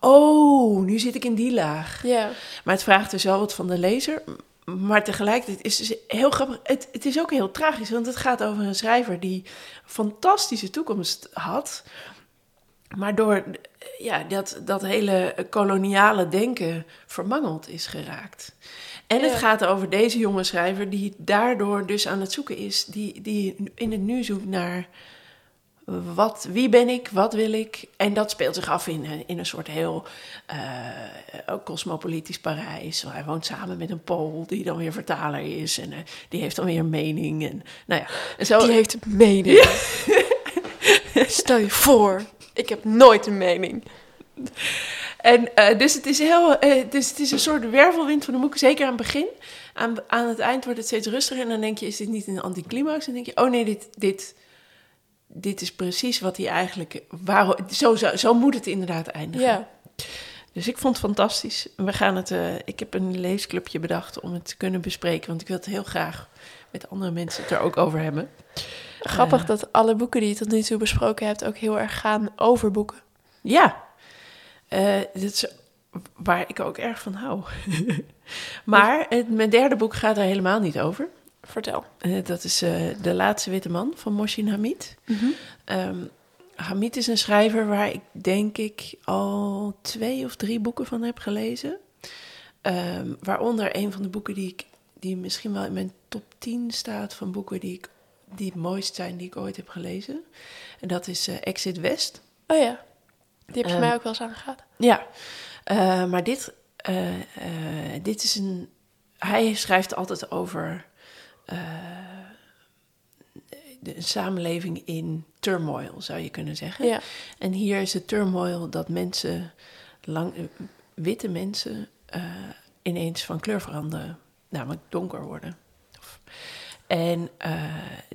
oh, nu zit ik in die laag. Ja. Maar het vraagt dus wel wat van de lezer. Maar tegelijkertijd is het dus heel grappig. Het, het is ook heel tragisch, want het gaat over een schrijver die fantastische toekomst had. Maar door ja, dat, dat hele koloniale denken vermangeld is geraakt. En het Ja. gaat over deze jonge schrijver die daardoor dus aan het zoeken is. Die, die in het nu zoekt naar wat, wie ben ik, wat wil ik. En dat speelt zich af in, een- in een soort heel eh, cosmopolitisch Parijs. Hij woont samen met een Pool die dan weer vertaler is. En eh, die heeft dan weer een mening. En, nou ja, en zo, Die heeft een mening. Stel je voor, ik heb nooit een mening. En eh, dus, het is heel, eh, dus het is een soort wervelwind van de boek, zeker aan het begin. Aan, aan het eind wordt het steeds rustiger en dan denk je, is dit niet een anticlimax? En dan denk je, oh nee, dit, dit, dit is precies wat hij eigenlijk... Waarom, zo, zo, zo moet het inderdaad eindigen. Ja. Dus ik vond het fantastisch. We gaan het, eh, ik heb een leesclubje bedacht om het te kunnen bespreken, want ik wil het heel graag met andere mensen het er ook over hebben. Grappig dat alle boeken die je tot nu toe besproken hebt ook heel erg gaan over boeken. Ja, dit is waar ik ook erg van hou. maar het, mijn derde boek gaat er helemaal niet over. Vertel. Eh, dat is eh, De Laatste Witte Man van Moshin Hamid. Ehm, Hamid is een schrijver waar ik denk ik al twee of drie boeken van heb gelezen. Ehm, waaronder een van de boeken die ik die misschien wel in mijn top 10 staat van boeken die, ik, die het mooist zijn die ik ooit heb gelezen. En dat is eh, Exit West. Oh ja, die heb je Ehm, mij ook wel eens aangeraden. Ja, eh, maar dit, eh, dit is een. Hij schrijft altijd over de een samenleving in turmoil, zou je kunnen zeggen. Ja. En hier is het turmoil dat mensen, lang, witte mensen, ineens van kleur veranderen, namelijk donker worden. Of- En eh,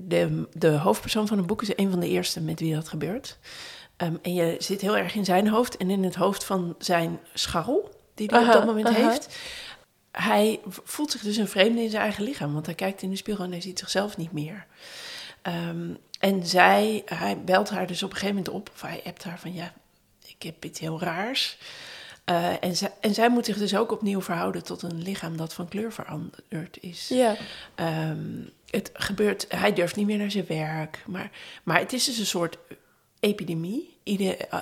de, de hoofdpersoon van het boek is een van de eerste met wie dat gebeurt. Ehm, en je zit heel erg in zijn hoofd en in het hoofd van zijn scharrel, die hij op dat moment heeft. Hij voelt zich dus een vreemde in zijn eigen lichaam, want hij kijkt in de spiegel en hij ziet zichzelf niet meer. Ehm, en zij, hij belt haar dus op een gegeven moment op, of hij appt haar van ja, ik heb iets heel raars. Eh, en, zij, en zij moet zich dus ook opnieuw verhouden tot een lichaam dat van kleur veranderd is. Ja. Ehm, het gebeurt, hij durft niet meer naar zijn werk. Maar, maar het is dus een soort epidemie. Ieder, eh,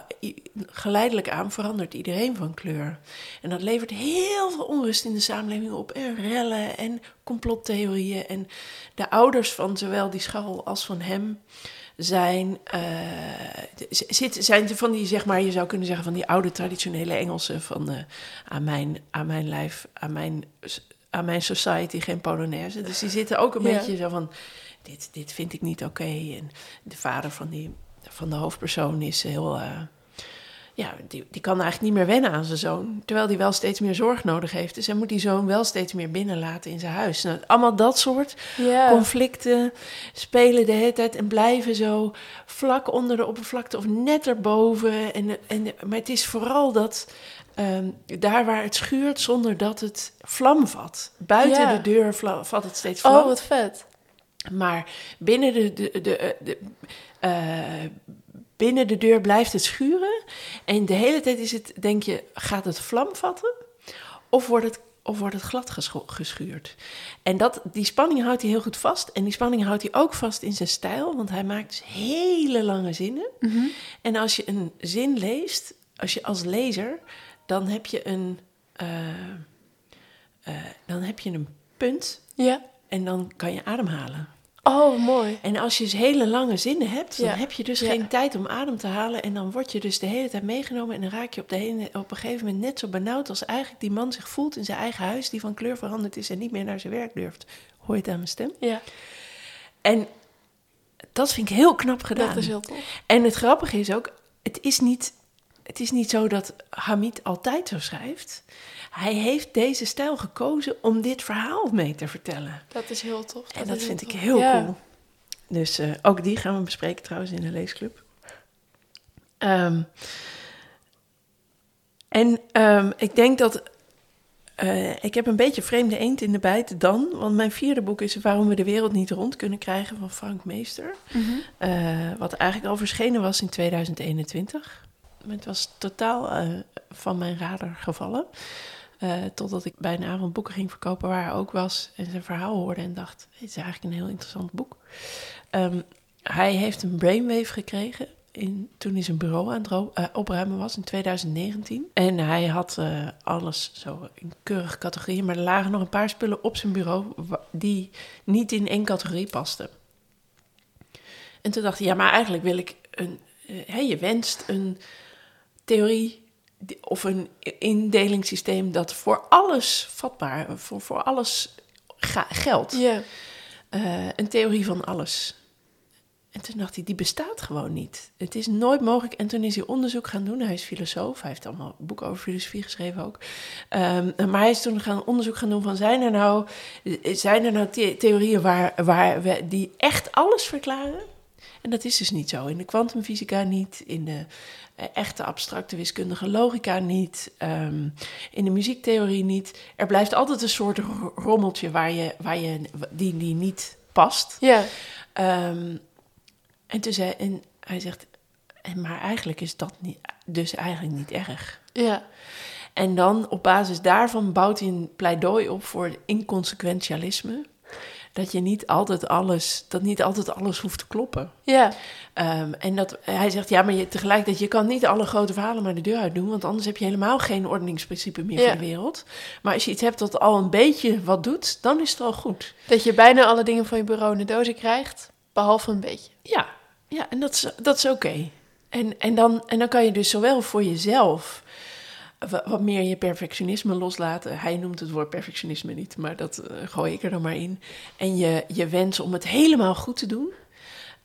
geleidelijk aan verandert iedereen van kleur. En dat levert heel veel onrust in de samenleving op. En rellen en complottheorieën. En de ouders van zowel die scharrel als van hem zijn, z- zit, zijn van die, zeg maar, je zou kunnen zeggen, van die oude traditionele Engelsen van eh, aan, mijn, aan mijn lijf, aan mijn, aan mijn society, geen Polonaise. Dus die zitten ook een Ja. beetje zo van, dit, dit vind ik niet oké. En de vader van, die, van de hoofdpersoon is heel, eh, ja, die, die kan eigenlijk niet meer wennen aan zijn zoon. Terwijl die wel steeds meer zorg nodig heeft. Dus hij moet die zoon wel steeds meer binnenlaten in zijn huis. Nou, allemaal dat soort conflicten spelen de hele tijd en blijven zo vlak onder de oppervlakte of net erboven. En, en, maar het is vooral dat ehm, daar waar het schuurt zonder dat het vlam vat. Buiten Ja. de deur vla- vat het steeds vlam. Oh, wat vet. Maar binnen de, de, de, eh, de, eh, binnen de deur blijft het schuren. En de hele tijd is het, denk je, gaat het vlam vatten? Of wordt het, of wordt het glad geschuurd? En dat, die spanning houdt hij heel goed vast. En die spanning houdt hij ook vast in zijn stijl. Want hij maakt dus hele lange zinnen. En als je een zin leest, als je als lezer, dan heb je een, eh, eh, dan heb je een punt. Ja. En dan kan je ademhalen. Oh, mooi. En als je dus hele lange zinnen hebt, dan Ja. heb je dus Ja. geen tijd om adem te halen. En dan word je dus de hele tijd meegenomen. En dan raak je op, de hele, op een gegeven moment net zo benauwd als eigenlijk die man zich voelt in zijn eigen huis, die van kleur veranderd is en niet meer naar zijn werk durft. Hoor je het aan mijn stem? Ja, En dat vind ik heel knap gedaan. dat is heel tof. En het grappige is ook, het is niet, het is niet zo dat Hamid altijd zo schrijft. Hij heeft deze stijl gekozen om dit verhaal mee te vertellen. Dat is heel tof. En dat vind ik heel Ja. cool. Dus eh, ook die gaan we bespreken trouwens in de leesclub. Ehm, en ehm, ik denk dat... eh, ik heb een beetje vreemde eend in de bijt dan. Want mijn vierde boek is Waarom we de wereld niet rond kunnen krijgen van Frank Meester. Mhm. Eh, wat eigenlijk al verschenen was in 2021. Het was totaal eh, van mijn radar gevallen. Eh, totdat ik bij een avond boeken ging verkopen waar hij ook was. En zijn verhaal hoorde en dacht, dit is eigenlijk een heel interessant boek. Ehm, hij heeft een brainwave gekregen in, toen hij zijn bureau aan het eh, opruimen was in 2019. En hij had alles zo in keurige categorieën. Maar er lagen nog een paar spullen op zijn bureau die niet in één categorie pasten. En toen dacht hij, ja, maar eigenlijk wil ik een... hè, je wenst een theorie of een indelingssysteem dat voor alles vatbaar, voor, voor alles geldt. Ja. Eh, een theorie van alles. En toen dacht hij, die bestaat gewoon niet. Het is nooit mogelijk. En toen is hij onderzoek gaan doen. Hij is filosoof. Hij heeft allemaal boeken over filosofie geschreven ook. Ehm, maar hij is toen gaan onderzoek gaan doen van... zijn er nou, zijn er nou the- theorieën waar, waar we, die echt alles verklaren? En dat is dus niet zo. In de kwantumfysica niet. In de eh, echte abstracte wiskundige logica niet. ehm, in de muziektheorie niet. Er blijft altijd een soort ro- rommeltje waar je, waar je, die, die niet past. Ja. Ehm, en toen zei en hij zegt, en maar eigenlijk is dat niet, dus eigenlijk niet erg. Ja. En dan op basis daarvan bouwt hij een pleidooi op voor inconsequentialisme. Dat je niet altijd alles, dat niet altijd alles hoeft te kloppen. Ja. Ehm, en dat, hij zegt, ja, maar je, tegelijkertijd, je kan niet alle grote verhalen maar de deur uit doen, want anders heb je helemaal geen ordeningsprincipe meer Ja. voor de wereld. Maar als je iets hebt dat al een beetje wat doet, dan is het al goed. Dat je bijna alle dingen van je bureau in de dozen krijgt, behalve een beetje. Ja, ja en dat is, dat is oké. En, en, dan, en dan kan je dus zowel voor jezelf wat meer je perfectionisme loslaten. Hij noemt het woord perfectionisme niet, maar dat eh, gooi ik er dan maar in. En je, je wens om het helemaal goed te doen.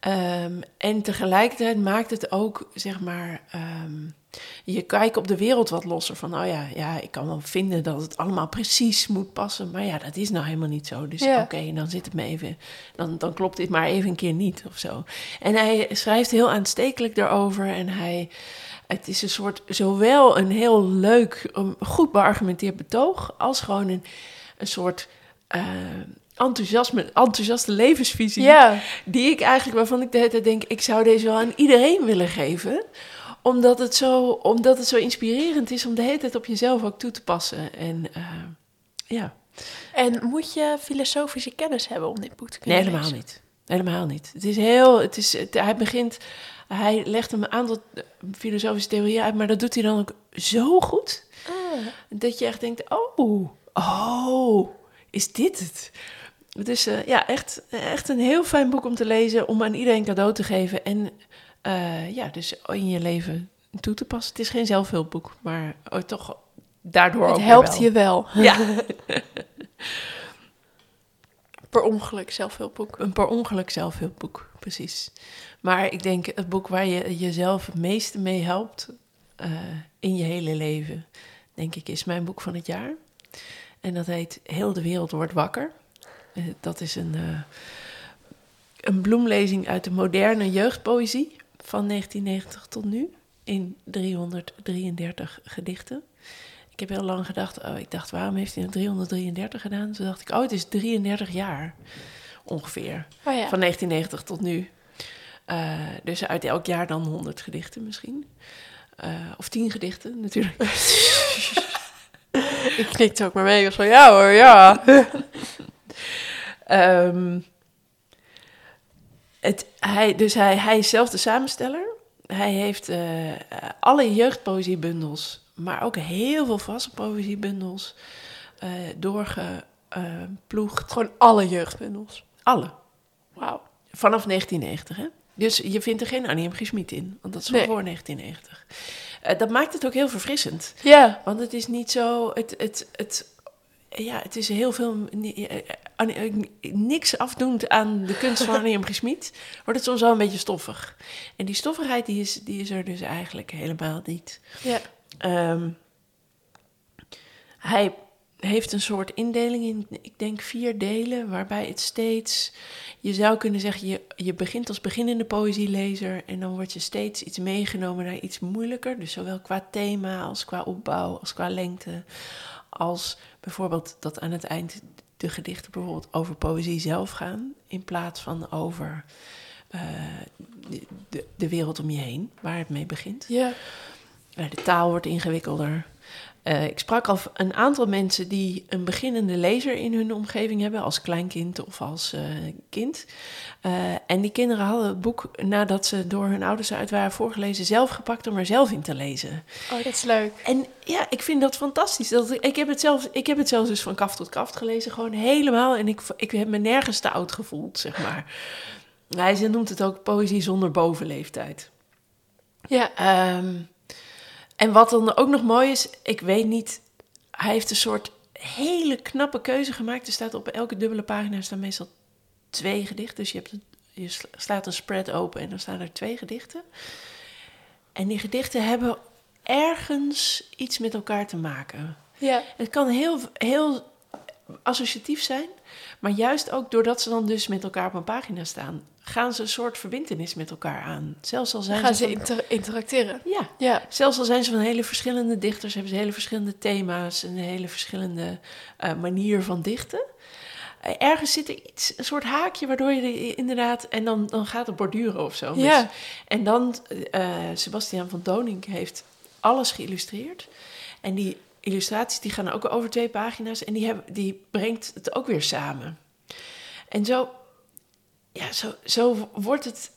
Ehm, en tegelijkertijd maakt het ook, zeg maar, ehm, je kijkt op de wereld wat losser. Van, oh ja, ja, ik kan wel vinden dat het allemaal precies moet passen. Maar ja, dat is nou helemaal niet zo. Dus Ja. oké, dan zit het me even, dan, dan klopt dit maar even een keer niet of zo. En hij schrijft heel aanstekelijk daarover. En hij, het is een soort, zowel een heel leuk, um, goed beargumenteerd betoog, als gewoon een, een soort eh, enthousiasme, enthousiaste levensvisie. Die ik eigenlijk, waarvan ik de hele tijd denk, ik zou deze wel aan iedereen willen geven. Omdat het zo, omdat het zo inspirerend is om de hele tijd op jezelf ook toe te passen. En eh, ja, En moet je filosofische kennis hebben om dit boek te kunnen nee, helemaal lezen? niet. Helemaal niet. Het is heel, het is, het- hij begint, hij legt een aantal filosofische theorieën uit, maar dat doet hij dan ook zo goed. Ah. Dat je echt denkt, oh, oh, is dit het? Dus eh, ja, echt, echt een heel fijn boek om te lezen, om aan iedereen cadeau te geven. En eh, ja, dus in je leven toe te passen. Het is geen zelfhulpboek, maar oh, toch daardoor ook Het weer helpt wel. je wel. Ja, Per ongeluk zelfhulpboek. een per ongeluk zelfhulpboek, precies. Maar ik denk het boek waar je jezelf het meeste mee helpt eh, in je hele leven, denk ik, is mijn boek van het jaar. En dat heet Heel de wereld wordt wakker. Eh, dat is een, eh, een bloemlezing uit de moderne jeugdpoëzie van 1990 tot nu in 333 gedichten. Ik heb heel lang gedacht, oh, ik dacht, waarom heeft hij nou 333 gedaan? Toen dacht ik, oh, het is 33 jaar ongeveer. Oh ja. Van 1990 tot nu. Eh, dus uit elk jaar dan 100 gedichten misschien. Eh, of 10 gedichten natuurlijk. Ik knikte ook maar mee. Ik was van, ja hoor, ja. Ehm, het, hij, dus hij, hij is zelf de samensteller. Hij heeft eh, alle jeugdpoëziebundels, maar ook heel veel vaste poëziebundels doorgeploegd. Gewoon alle jeugdbundels. Alle. Wauw. Vanaf 1990, hè? Dus je vindt er geen Annie M. G. Schmid in, want dat is Nee. voor 1990. Eh, dat maakt het ook heel verfrissend. Ja. Want het is niet zo. Het, het, het, ja, het is heel veel. eh, eh, niks afdoend aan de kunst van Annie M. Wordt het soms wel een beetje stoffig. En die stoffigheid die is, die is er dus eigenlijk helemaal niet. Ja. Ehm, hij heeft een soort indeling in, ik denk, vier delen, waarbij het steeds, je zou kunnen zeggen, je, je begint als beginnende poëzielezer en dan word je steeds iets meegenomen naar iets moeilijker. Dus zowel qua thema als qua opbouw, als qua lengte, als bijvoorbeeld dat aan het eind de gedichten bijvoorbeeld over poëzie zelf gaan, in plaats van over eh, de, de, de wereld om je heen, waar het mee begint. Ja. De taal wordt ingewikkelder. Eh, ik sprak al een aantal mensen die een beginnende lezer in hun omgeving hebben, als kleinkind of als eh, kind. Eh, en die kinderen hadden het boek, nadat ze door hun ouders uit waren voorgelezen, zelf gepakt om er zelf in te lezen. Oh, dat is leuk. En ja, ik vind dat fantastisch. Dat, ik, heb het zelf, ik heb het zelfs dus van kaft tot kaft gelezen, gewoon helemaal. En ik, ik heb me nergens te oud gevoeld, zeg maar. Hij ze noemt het ook poëzie zonder bovenleeftijd. Ja. Ehm, en wat dan ook nog mooi is, ik weet niet, hij heeft een soort hele knappe keuze gemaakt. Er staat op elke dubbele pagina staan meestal twee gedichten. Dus je, hebt een, je sla- slaat een spread open en dan staan er twee gedichten. En die gedichten hebben ergens iets met elkaar te maken. Ja. Het kan heel, heel associatief zijn, maar juist ook doordat ze dan dus met elkaar op een pagina staan, gaan ze een soort verbindenis met elkaar aan. Zelfs al zijn Gaan ze ze van- inter- interacteren. ja, Ja. zelfs al zijn ze van hele verschillende dichters, hebben ze hele verschillende thema's, een hele verschillende eh, manier van dichten. Eh, ergens zit er iets, een soort haakje, waardoor je er inderdaad, en dan, dan gaat het borduren of zo. Ja. Dus- en dan, eh Sebastiaan van Donink heeft alles geïllustreerd. En die illustraties die gaan ook over twee pagina's en die, hebben, die brengt het ook weer samen. En zo, ja, zo, zo wordt het,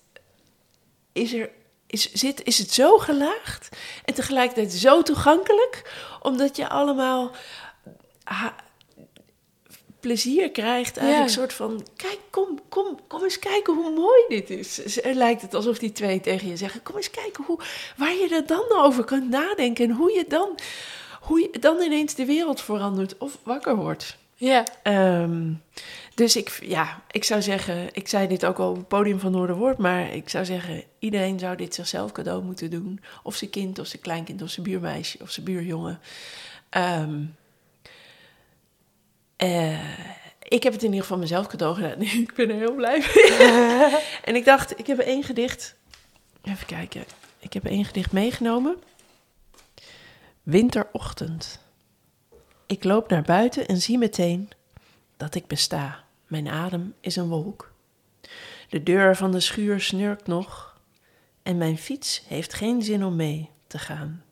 is, er, is, zit, is het zo gelaagd en tegelijkertijd zo toegankelijk, omdat je allemaal ha- plezier krijgt. Eigenlijk een soort van, kijk, kom, kom, kom eens kijken hoe mooi dit is. Het lijkt het alsof die twee tegen je zeggen, kom eens kijken hoe, waar je er dan over kunt nadenken en hoe je dan, hoe je dan ineens de wereld verandert of wakker wordt. Ja. Ehm, dus ik, ja, ik zou zeggen, ik zei dit ook al op het podium van Noorderwoord, maar ik zou zeggen, iedereen zou dit zichzelf cadeau moeten doen. Of zijn kind, of zijn kleinkind, of zijn buurmeisje, of zijn buurjongen. Ehm, eh, ik heb het in ieder geval mezelf cadeau gedaan. ik ben er heel blij mee. en ik dacht, ik heb één gedicht. Even kijken. Ik heb één gedicht meegenomen. Winterochtend. Ik loop naar buiten en zie meteen dat ik besta. Mijn adem is een wolk. De deur van de schuur snurkt nog en mijn fiets heeft geen zin om mee te gaan.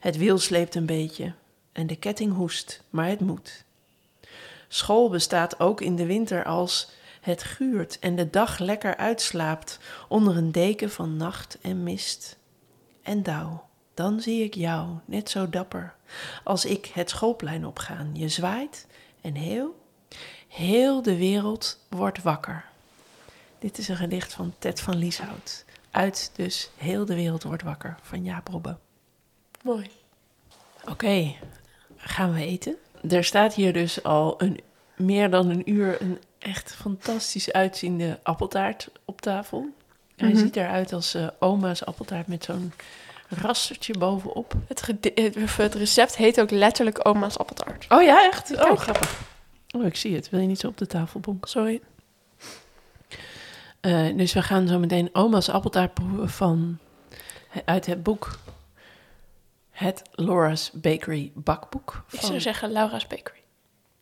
Het wiel sleept een beetje en de ketting hoest, maar het moet. School bestaat ook in de winter als het guurt en de dag lekker uitslaapt onder een deken van nacht en mist en dauw. Dan zie ik jou, net zo dapper, als ik het schoolplein opgaan. Je zwaait en heel, heel de wereld wordt wakker. Dit is een gedicht van Ted van Lieshout. Uit dus Heel de wereld wordt wakker van Jaap Robbe. Mooi. Oké, gaan we eten? Er staat hier dus al een, meer dan een uur een echt fantastisch uitziende appeltaart op tafel. Hij Mhm. ziet eruit als eh, oma's appeltaart met zo'n rastertje bovenop. Het, het, recept heet ook letterlijk oma's appeltaart. Oh ja, echt? Oh, Kijk. grappig. Oh, ik zie het. Wil je niet zo op de tafel bonken? Sorry. Eh, dus we gaan zo meteen oma's appeltaart proeven van, uit het boek Het Laura's Bakery bakboek Ik zou zeggen Laura's Bakery.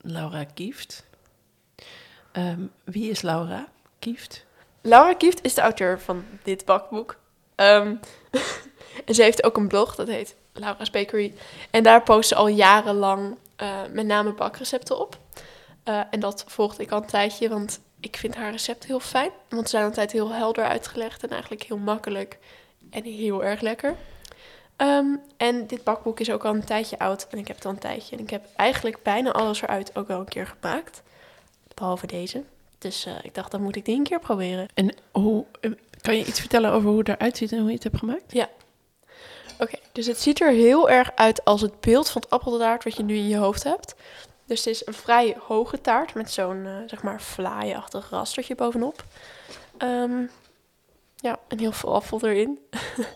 Laura Kieft. Ehm, wie is Laura Kieft? Laura Kieft is de auteur van dit bakboek. Ehm, en ze heeft ook een blog, dat heet Laura's Bakery. En daar post ze al jarenlang eh, met name bakrecepten op. Eh, en dat volgde ik al een tijdje, want ik vind haar recept heel fijn. Want ze zijn altijd heel helder uitgelegd en eigenlijk heel makkelijk en heel erg lekker. Ehm, en dit bakboek is ook al een tijdje oud en ik heb het al een tijdje. En ik heb eigenlijk bijna alles eruit ook wel een keer gemaakt. Behalve deze. Dus eh, ik dacht, dan moet ik die een keer proberen. En hoe, kan je iets vertellen over hoe het eruit ziet en hoe je het hebt gemaakt? Oké, dus het ziet er heel erg uit als het beeld van het appeltaart wat je nu in je hoofd hebt. Dus het is een vrij hoge taart met zo'n, eh, zeg maar, vlaaiachtig rastertje bovenop. Ehm, ja, en heel veel afval erin.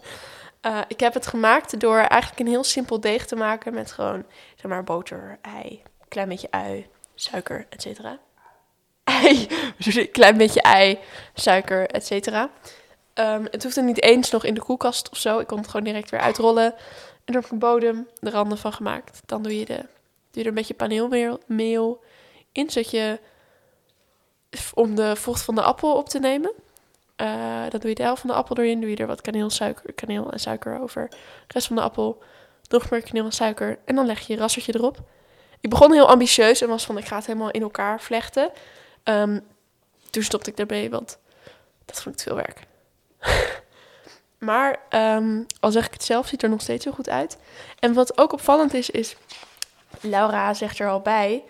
Eh, ik heb het gemaakt door eigenlijk een heel simpel deeg te maken met gewoon, zeg maar, boter, ei, klein beetje ui, suiker, et cetera. Ei, klein beetje ei, suiker, et cetera. Ehm, het hoefde niet eens nog in de koelkast of zo. Ik kon het gewoon direct weer uitrollen. En er op een bodem de randen van gemaakt. Dan doe je, de, doe er een beetje paneelmeel meel in, zodat je om de vocht van de appel op te nemen. Eh, dan doe je de helft van de appel erin, doe je er wat kaneel, suiker, kaneel en suiker over. De rest van de appel, nog meer kaneel en suiker. En dan leg je je rassertje erop. Ik begon heel ambitieus en was van, ik ga het helemaal in elkaar vlechten. Ehm, toen stopte ik daarbij, want dat vond ik te veel werk. maar ehm, al zeg ik het zelf, ziet er nog steeds zo goed uit. En wat ook opvallend is, is... Laura zegt er al bij...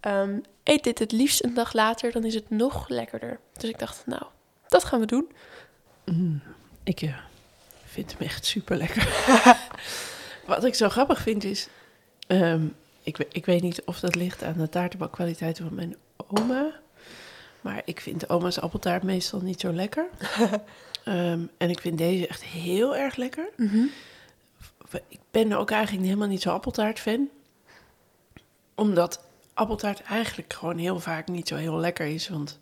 ehm, eet dit het liefst een dag later, dan is het nog lekkerder. Dus ik dacht, nou, dat gaan we doen. Mm, ik eh, vind hem echt super lekker. Wat ik zo grappig vind is, ehm, ik, ik weet niet of dat ligt aan de taartenbakkwaliteiten van mijn oma, maar ik vind oma's appeltaart meestal niet zo lekker. Ehm, en ik vind deze echt heel erg lekker. Ik ben ook eigenlijk helemaal niet zo appeltaart-fan. Omdat appeltaart eigenlijk gewoon heel vaak niet zo heel lekker is. Want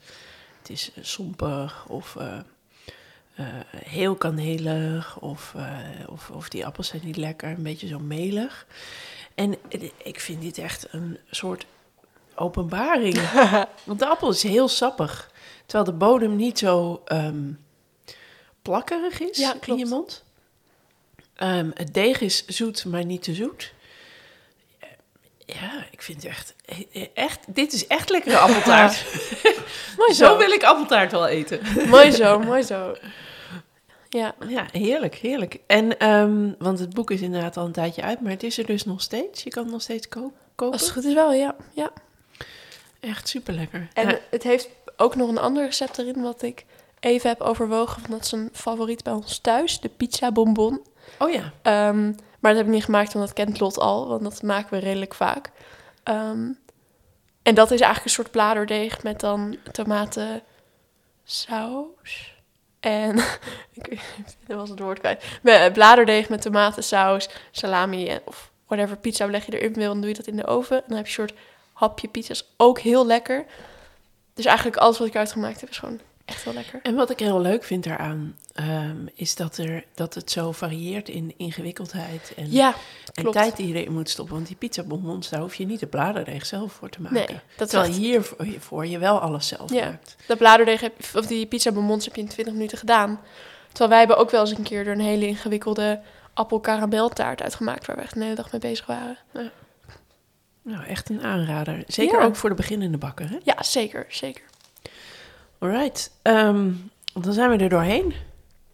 het is eh, sompig of eh, eh, heel kanelig. Of, of, of die appels zijn niet lekker, een beetje zo melig. En ik vind dit echt een soort openbaring. Want de appel is heel sappig. Terwijl de bodem niet zo ehm, plakkerig is Ja, in je mond. Ehm, het deeg is zoet, maar niet te zoet. Ja, ik vind het echt, echt... Dit is echt lekkere appeltaart. Mooi zo zo. wil ik appeltaart wel eten. mooi zo, mooi zo. Ja, Ja, heerlijk, heerlijk. En, ehm, want het boek is inderdaad al een tijdje uit, maar het is er dus nog steeds. Je kan het nog steeds ko- kopen. als het goed is wel, ja. ja. Echt super lekker. En het heeft ook nog een ander recept erin wat ik even heb overwogen. Want dat is een favoriet bij ons thuis, de pizza bonbon. oh ja, Ehm, maar dat heb ik niet gemaakt, want dat kent Lot al. Want dat maken we redelijk vaak. Ehm, en dat is eigenlijk een soort bladerdeeg met dan tomatensaus. En ik dat was het woord kwijt. Bladerdeeg met tomatensaus, salami of whatever pizza leg je erin wil. Dan doe je dat in de oven. En dan heb je een soort hapje pizza's. Ook heel lekker. Dus eigenlijk alles wat ik uitgemaakt heb is gewoon echt wel lekker. En wat ik heel leuk vind daaraan, ehm, is dat, er, dat het zo varieert in ingewikkeldheid en, Ja, en tijd die je erin moet stoppen. Want die pizzabonbons, daar hoef je niet de bladerdeeg zelf voor te maken. Nee, dat Terwijl echt- hiervoor voor je wel alles zelf Ja. maakt. Dat bladerdeeg heb, of die pizza bonbons heb je in 20 minuten gedaan. Terwijl wij hebben ook wel eens een keer er een hele ingewikkelde appelkarameltaart uitgemaakt waar we echt een hele dag mee bezig waren. Nou, echt een aanrader. Zeker Ja. ook voor de beginnende bakker, hè? Ja, zeker, zeker. Alright, ehm, dan zijn we er doorheen.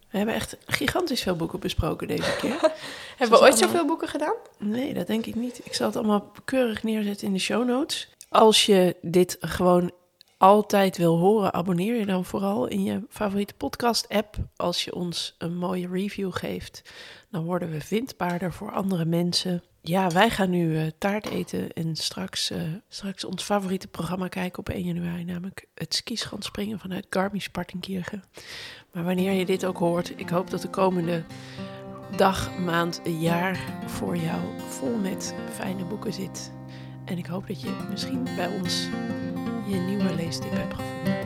We hebben echt gigantisch veel boeken besproken deze keer. Hebben we ooit allemaal- zoveel boeken gedaan? Nee, dat denk ik niet. Ik zal het allemaal keurig neerzetten in de show notes. Als je dit gewoon altijd wil horen, abonneer je dan vooral in je favoriete podcast-app. Als je ons een mooie review geeft, dan worden we vindbaarder voor andere mensen. Ja, wij gaan nu eh, taart eten en straks, eh, straks ons favoriete programma kijken op 1 januari, namelijk het skischanspringen vanuit Garmisch-Partenkirchen. Maar wanneer je dit ook hoort, ik hoop dat de komende dag, maand, jaar voor jou vol met fijne boeken zit. En ik hoop dat je misschien bij ons je nieuwe leestip hebt gevonden.